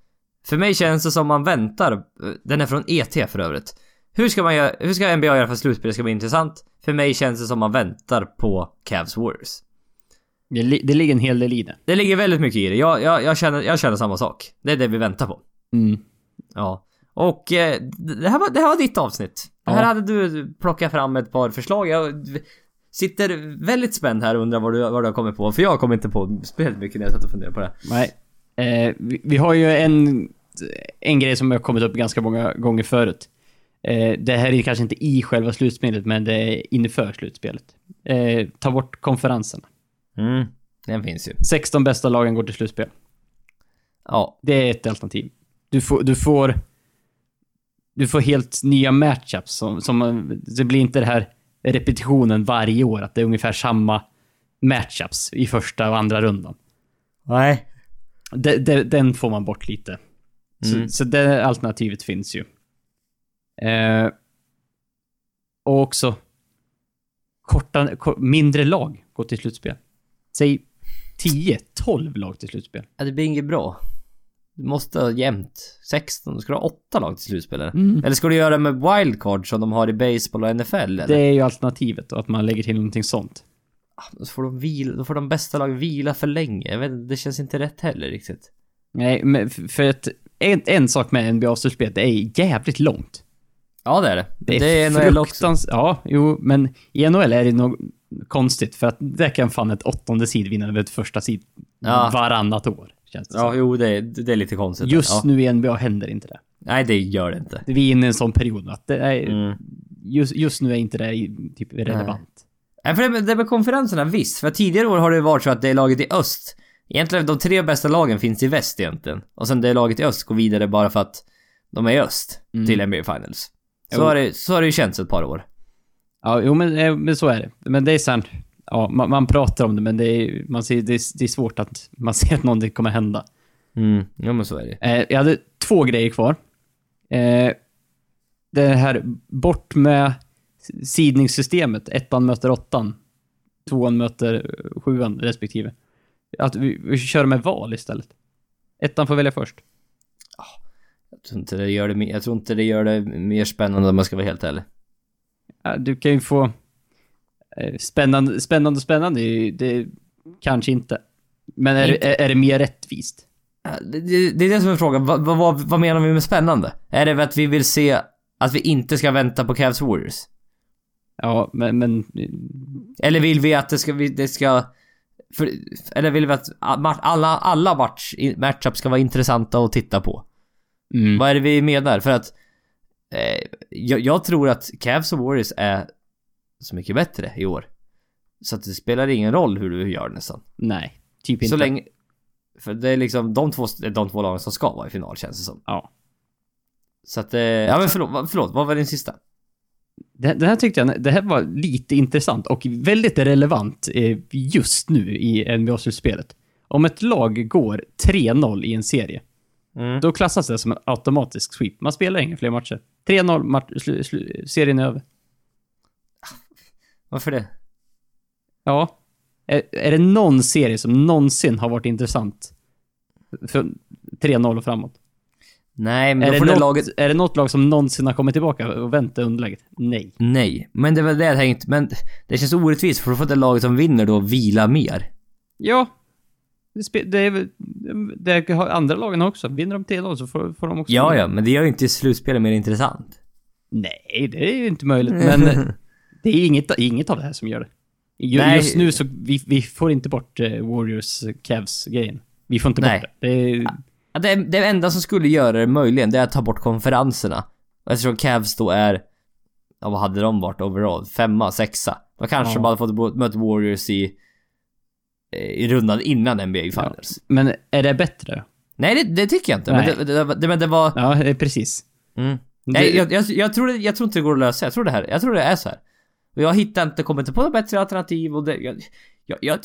För mig känns det som man väntar. Den är från ET för övrigt. Hur ska, man göra, hur ska NBA göra för att slutspelet ska bli intressant? För mig känns det som man väntar på Cavs Warriors. Det, li- det ligger en hel del i det. Det ligger väldigt mycket i det. Jag, jag, jag, känner, jag känner samma sak. Det är det vi väntar på. Mm. Ja. Och eh, det, här var, det här var ditt avsnitt. Ja. Här hade du plockat fram ett par förslag. Jag sitter väldigt spänd här och undrar vad du, vad du har kommit på. För jag kom inte på speciellt mycket när jag satt och funderade på det. Nej. Eh, vi, vi har ju en, en grej som har kommit upp ganska många gånger förut. Eh, det här är kanske inte i själva slutspelet, men det är inför slutspelet. Eh, ta bort konferenserna. Mm. Den finns ju. 16 bästa lagen går till slutspel. Ja. Det är ett alternativ. Du får, du får, du får helt nya matchups. Som, som, det blir inte det här repetitionen varje år, att det är ungefär samma matchups i första och andra rundan. Nej. De, de, den får man bort lite. Mm. Så, så det alternativet finns ju. Eh, och också korta, ko- mindre lag går till slutspel. Säg 10-12 lag till slutspel. Ja, det blir inget bra. Du måste ha jämnt. 16. Du ska ha åtta lag till slutspel eller? Mm. Eller ska du göra med wildcard som de har i baseball och NFL eller? Det är ju alternativet att man lägger till någonting sånt. Då får de vila, då får de bästa lagen vila för länge. Jag vet inte, det känns inte rätt heller riktigt. Nej, men för att en, en sak med NBA-slutspelet, det är jävligt långt. Ja det är det. Det är, det är NHL också. Ja, jo, men i NHL är det nog konstigt, för att där kan fan ett åttonde sid vinna över ett första sid Ja. varannat år, känns det Ja, som. jo det är, det är lite konstigt. Just ja. nu i NBA händer inte det. Nej, det gör det inte. Vi är inne i en sån period att det är, Mm. just, just nu är inte det typ relevant. Nej, för det, det med konferenserna, visst. För tidigare år har det varit så att det är laget i öst. Egentligen de tre bästa lagen finns i väst egentligen. Och sen det laget i öst går vidare bara för att de är i öst Mm. till NBA Finals. Så Jo. har, det, så har det ju känts ett par år. Ja, jo men, eh, men så är det. Men det är sant. Ja, man, man pratar om det, men det är, man ser, det, är, det är svårt att man ser att någonting kommer hända. Mm, ja men så är det. Eh, jag hade två grejer kvar. Eh, det här, bort med sidningssystemet. Ettan möter åttan. Tvåan möter sjuan respektive. Att vi, vi kör med val istället. Ettan får välja först. Jag tror inte det gör det, jag tror inte det gör det mer spännande om man ska vara helt ärlig. Ja, du kan ju få... eh, Spännande, spännande, spännande. är Det kanske inte. Men är, Inte. är, är det mer rättvist? Det, det, är det som är frågan. Vad, vad, vad, menar vi med spännande? Är det att vi vill se att vi inte ska vänta på Cavs Warriors? Ja, men... men Eller vill vi att det ska, det ska... För, eller vill vi att alla, alla match, matchup ska vara intressanta att titta på? mm. Vad är det vi menar? För att... Eh, jag, jag tror att Cavs och Warriors är så mycket bättre i år. Så att det spelar ingen roll hur du gör nästan. Nej, typ inte. Så länge... För det är liksom de två, de två lagen som ska vara i final känns det som. Ja. Så att... Eh, ja men förlåt, förlåt, vad var din sista? Det, det här tyckte jag, det här var lite intressant och väldigt relevant eh, just nu i NBA-slutspelet. Om ett lag går 3-0 i en serie Mm. då klassas det som en automatisk sweep. Man spelar inga fler matcher. 3-0, match, serien är över. Varför det? Ja. Är, är det någon serie som någonsin har varit intressant? För 3-0 och framåt. Nej, men Är det, något, laget... är det något lag som någonsin har kommit tillbaka och vänt underläget? Nej. Nej, men det var det jag tänkte. Men det känns orättvist för då får det laget som vinner då vila mer. Ja. Det, är, väl- det har andra lagen också. Vinner de 3-0 så får, får de också... Ja, ja, men det gör ju inte slutspelet mer intressant. Nej, det är ju inte möjligt. Men det är inget, inget av det här som gör det. Ju, Nej. Just nu så, vi, vi får inte bort eh, Warriors Cavs-grejen. Vi får inte Nej. bort det. det är, Ja, Det, det enda som skulle göra det möjligen, det är att ta bort konferenserna. Och Eftersom Cavs då är... Ja, vad hade de varit overall? Femma, sexa? Då kanske Ja. de hade fått möta Warriors i... eh, I rundan innan NBA Finals. men är det bättre? Nej, det, det tycker jag inte. Nej. Men det, det, men det var... Ja, eh, precis. Mm. Nej, jag, jag, jag, tror jag tror inte det går att lösa. Jag tror det här, jag tror det är så här. Och jag hittar inte, kommer inte på något bättre alternativ och det... Jag, jag, jag,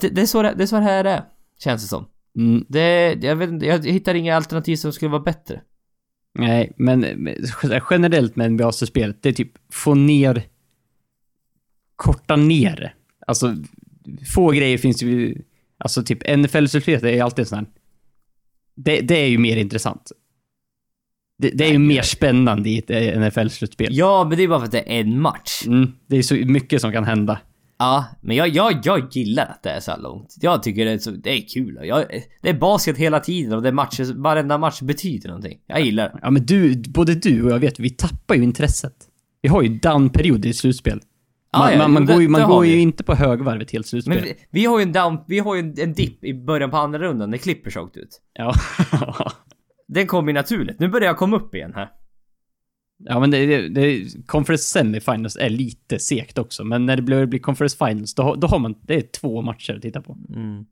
det, det, är så det, det är så det här är. Känns det som. Mm, Det, jag vet jag hittar inga alternativ som skulle vara bättre. nej, men generellt med NBA-spelet, det är typ få ner... Korta ner. Alltså, få grejer finns ju... Alltså typ NFL-slutspelet är alltid sån här... Det, det är ju mer intressant. Det, det är ju mer spännande i ett NFL-slutspel. Ja, men det är bara för att det är en match. Mm, det är så mycket som kan hända. Ja, men jag, jag, jag gillar att det är så här långt. Jag tycker det är, så, det är kul. Jag, det är basket hela tiden och det är matcher, varenda match betyder någonting. Jag gillar det. Ja, men du, både du och jag vet, vi tappar ju intresset. Vi har ju down-period i slutspel. Man, ja, man, man det- går ju, man går ju inte på högvarv ett helt slutspel. Men vi, vi har ju en down, vi har ju en, en dipp i början på andra rundan när Clippers åkte ut. Ja. Den kom ju naturligt. Nu börjar jag komma upp igen här. ja, men det, det, det, Conference Semifinals är lite segt också, men när det blir, blir Conference Finals, då, då har man, det är två matcher att titta på. Mm.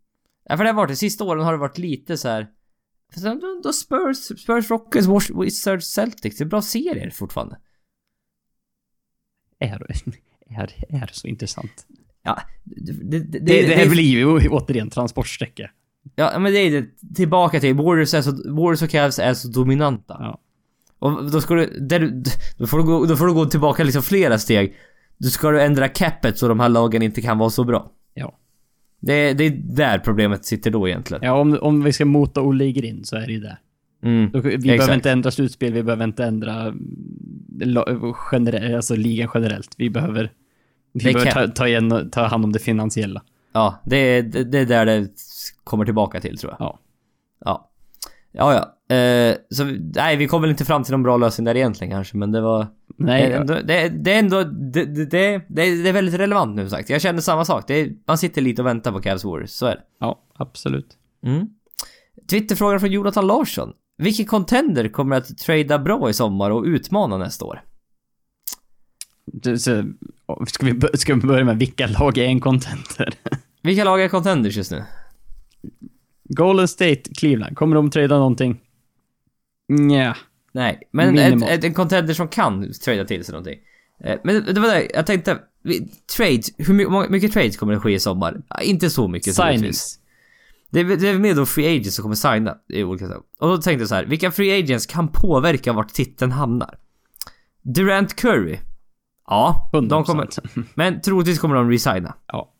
Ja, för det har varit, de sista åren har det varit lite så här. Då, då Spurs, Spurs Rockets, Wizards, Celtics. Det är bra serier fortfarande. Är, är, är det så intressant? Ja, det, det, det, Det, det, blir ju återigen transportsträcka. Ja, men det är det. Tillbaka till Warriors är så, Warriors och Cavs är så dominanta. Ja. Och då ska du, där, då får du gå, då får du gå tillbaka liksom flera steg. Då ska du ändra capet så de här lagen inte kan vara så bra. Ja. Det, det är där problemet sitter då egentligen. Ja, om, om vi ska mota Olle i grind så är det ju det. Mm. Vi Exakt. behöver inte ändra slutspel, vi behöver inte ändra mm, generell, alltså ligan generellt. Vi behöver, vi behöver ta, ta, igen, ta hand om det finansiella. Ja, det är, det, är där det kommer tillbaka till tror jag. Ja. Ja. Ja, ja. Eh, så nej, vi kom väl inte fram till någon bra lösning där egentligen kanske, men det var... Nej, det, är ändå, det, det är ändå... Det, det, det, det, är, väldigt relevant nu sagt. Jag känner samma sak. Det är, man sitter lite och väntar på Cavs Warriors, så är det. ja, absolut. Mm. Twitterfrågan från Jonathan Larsson. Vilken contender kommer att trada bra i sommar och utmana nästa år? Så, ska, vi, ska vi börja med vilka lag är en contender? Vilka lag är contenders just nu? Golden State, Cleveland. Kommer de trada någonting? Nja. Nej, men ett, ett, en contender som kan trada till sig någonting. Eh, Men det, var det, jag tänkte... Trades, hur mycket trades kommer det ske i sommar? Inte så mycket. Signings. Det är, det är mer då free agents som kommer signa i olika saker. Och då tänkte jag så här, vilka free agents kan påverka vart titeln hamnar? Durant Curry? Ja, 100%. de kommer... Men troligtvis kommer de resigna. Ja.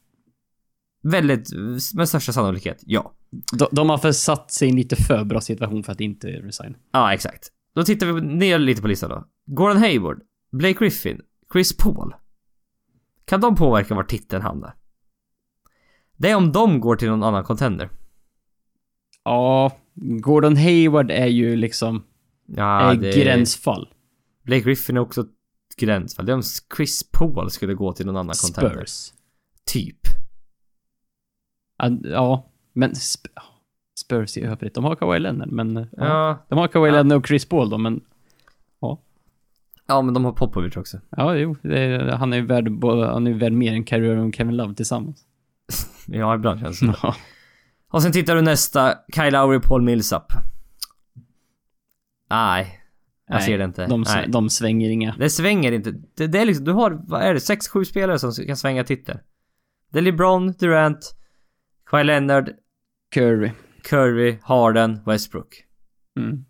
Väldigt, med största sannolikhet, ja. De, de har försatt sig i en lite för bra situation för att inte resigna. Ja, exakt. Då tittar vi ner lite på listan då. Gordon Hayward, Blake Griffin, Chris Paul. Kan de påverka vart titeln hamnar? Det är om de går till någon annan contender. Ja, Gordon Hayward är ju liksom Ja, är gränsfall. Blake Griffin är också gränsfall. Det är om Chris Paul skulle gå till någon annan contender. Spurs. Typ. Ja, Ja, men Sp- Spurs i övrigt. De har Kawhi Leonard, men... Ja. Ja. De har Kawhi Ja. Leonard och Chris Paul då, men... Ja, men de har Popovic också. Ja, jo. Det är, han är ju värd, han är värd mer än Kyrie och Kevin Love tillsammans. Ja, ibland känns det Ja. Och sen tittar du nästa. Kyle Lowry, Paul Millsap. Nej. Jag Nej, ser det inte. De, Nej. de svänger inga. Det svänger inte. Det, det är liksom, du har, vad är det, 6-7 spelare som kan svänga titel. Det är LeBron, Durant, Kawhi Leonard, Curry. Curry, Harden, Westbrook. Mm.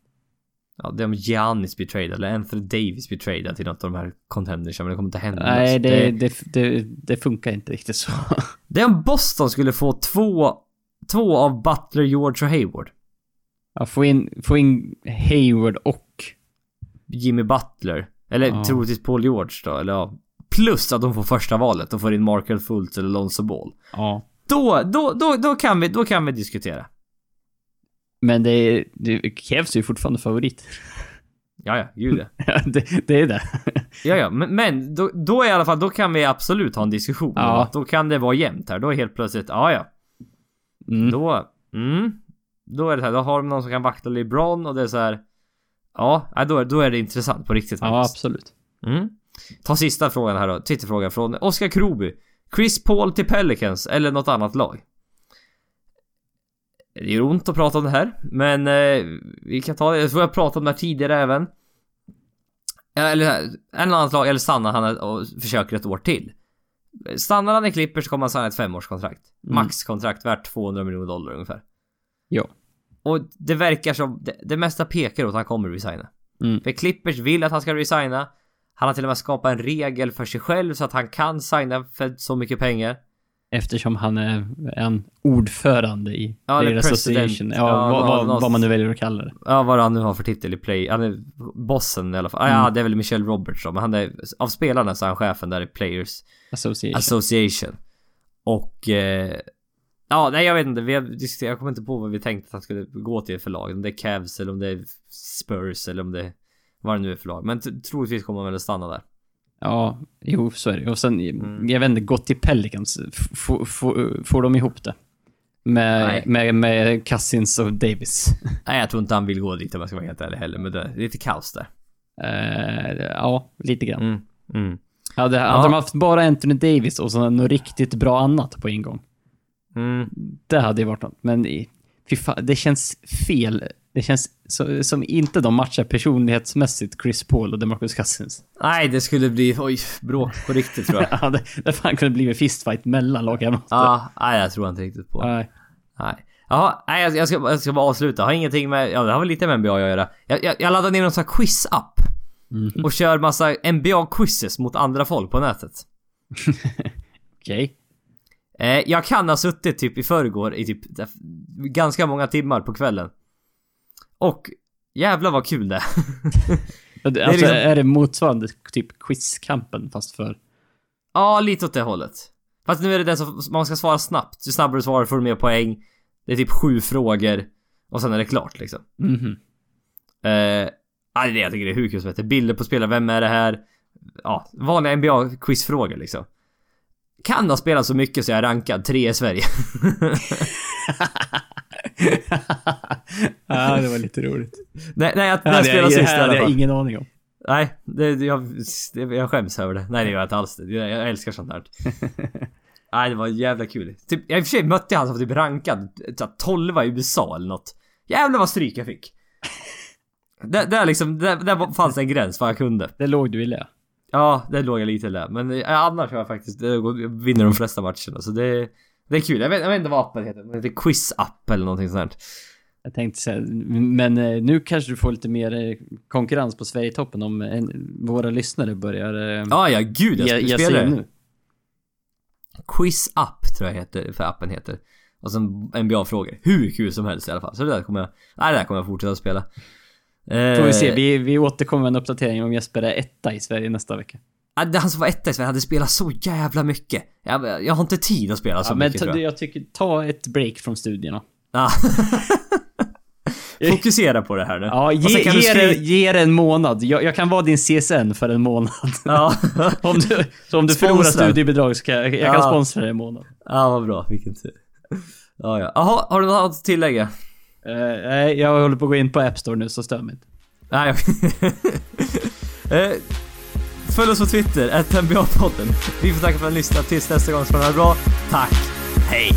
Ja, det är om Giannis blir tradad eller Anthony Davis blir tradad till något av de här contenders, men det kommer inte hända. Nej, det, det, det, det funkar inte riktigt så. det är om Boston skulle få två, två av Butler, George och Hayward. Ja, få in, få in Hayward och... Jimmy Butler. Eller Ja. troligtvis Paul George då, eller ja. Plus att de får första valet. De får in Markel Fultz eller Lonzo Ball. Ja. Då, då, då, då kan vi, då kan vi diskutera. Men det, det krävs ju fortfarande favorit. Ja, ja, gud ja. Det, det är det. Ja, ja, men, men då, då i alla fall, då kan vi absolut ha en diskussion. Ja. Då kan det vara jämnt här. Då är helt plötsligt, ja, ja. Mm. Då, mm. Då är det här, då har de någon som kan vakta LeBron och det är så här. Ja, då, är- då är det intressant på riktigt Ja, faktiskt. absolut. Mm. Ta sista frågan här då. Twitterfrågan från Oskar Kroby. Chris Paul till Pelicans eller något annat lag? Det gör ont att prata om det här, men eh, vi kan ta det. Jag tror jag pratat om det här tidigare även. Eller en annat lag, eller stannar han och försöker ett år till. Stannar han i Clippers kommer han signa ett femårskontrakt. Mm. Maxkontrakt värt 200 miljoner dollar ungefär. Ja. Och det verkar som, det, det mesta pekar åt att han kommer resigna. Mm. För Clippers vill att han ska resigna. Han har till och med skapat en regel för sig själv så att han kan signa för så mycket pengar. Eftersom han är en ordförande i Ja, Player. Association. Ja, Ja, vad, vad, något- vad man nu väljer att kalla det. Ja, vad han nu har för titel i play. Han är bossen i alla fall. Ah, Ja, Mm. det är väl Michelle Roberts då, men han är av spelarna så är han chefen där i Players Association. Association. Och... Eh, ja, nej jag vet inte. Vi har diskuterat, jag kommer inte på vad vi tänkte att han skulle gå till för lag. Om det är Cavs eller om det är Spurs eller om det... Vad det nu är för lag. Men troligtvis kommer han väl att stanna där. Ja, jo, så är det. Och sen, Mm. jag vet inte, gått till Pelicans. Får de ihop det? Med, Nej. med, med Cousins och Davis. Nej, jag tror inte han vill gå dit om jag ska vara helt ärlig heller. Men det är lite kaos där. Eh, ja, lite grann. Mm. Mm. Hade, hade Ja. de haft bara Anthony Davis och så något riktigt bra annat på en gång. Mm. Det hade ju varit något. Men fy fan, det känns fel. Det känns som inte de matchar personlighetsmässigt Chris Paul och DeMarcus Cousins. Nej, det skulle bli... Oj, bråk på riktigt tror jag. Ja, det, det fan kunde bli en fistfight mellan lagkamrater. Ja, nej jag tror inte riktigt på. Nej. Nej. Jaha, nej jag, jag, ska, jag ska bara avsluta. Har ingenting med... Ja, det har väl lite med NBA att göra. Jag, jag, jag laddade ner någon sån här quiz-app. Mhm. Och kör massa NBA-quizzes mot andra folk på nätet. Okej. Eh, jag kan ha suttit typ i förrgår i typ ganska många timmar på kvällen. Och jävlar vad kul det är. Alltså, är liksom- är det motsvarande typ quizkampen fast för... Ja, lite åt det hållet. Fast nu är det den som man ska svara snabbt. Ju snabbare du svarar får du mer poäng. Det är typ sju frågor. Och sen är det klart liksom. Eh, det är det jag tycker det är hur kul som heter. Bilder på spelare, vem är det här? Ja, vanliga NBA-quizfrågor liksom. Kan ha spelat så mycket så jag är rankad tre i Sverige. ja, det var lite roligt. nej, nej, jag, Ja, när jag det, spelade det sist i alla hade jag ingen aning om. Nej, det, det, jag, det, jag skäms över det. Nej, det gör jag inte alls. Det- Jag, jag älskar sånt här. Nej, det var jävla kul. Typ, jag i och för sig mötte jag han som typ rankad så här 12 i USA eller något. Jävlar vad stryk jag fick. Där, där liksom, där, där fanns en gräns vad jag kunde. Det låg du i lä. Ja, det låg jag lite där. Men eh, annars har jag faktiskt, det går- jag vinner de flesta matcherna. Så det, det är kul. Jag vet, jag vet inte vad appen heter. Den heter Quiz-app eller någonting sånt. Jag tänkte säga, men eh, nu kanske du får lite mer eh, konkurrens på Sverigetoppen om en, våra lyssnare börjar eh, Ja, ja gud. Jag ge spelar det. nu. Quiz-app tror jag heter, för appen heter. Och sen NBA-frågor. Hur kul som helst i alla fall. Så det där kommer jag... Nej, det där kommer jag fortsätta spela. Eh, Får vi se, vi, vi återkommer med en uppdatering om Jesper är etta i Sverige nästa vecka. Det- Han som var etta i Sverige hade spelat så jävla mycket. Jag, jag har inte tid att spela så Ja, men mycket ta, tror jag. jag tycker, ta ett break från studierna. Fokusera på det här nu. Ja, ge, ge, skriva- det, ge det en månad. Jag, jag kan vara din CSN för en månad. Ja. om du, så om du Sponsra. förlorar studiebidrag så kan jag, jag kan Ja. sponsra dig en månad. ja, vad bra. Vilken tur. Ja, ja. Jaha, har du något att tillägga? Eh, Nej, jag håller på att gå in på App Store nu, så stör mig inte. Nej, Följ oss på Twitter, NBA-podden. Vi får tacka för att ni lyssnat. Tills nästa gång, så ha det bra. Tack. Hej.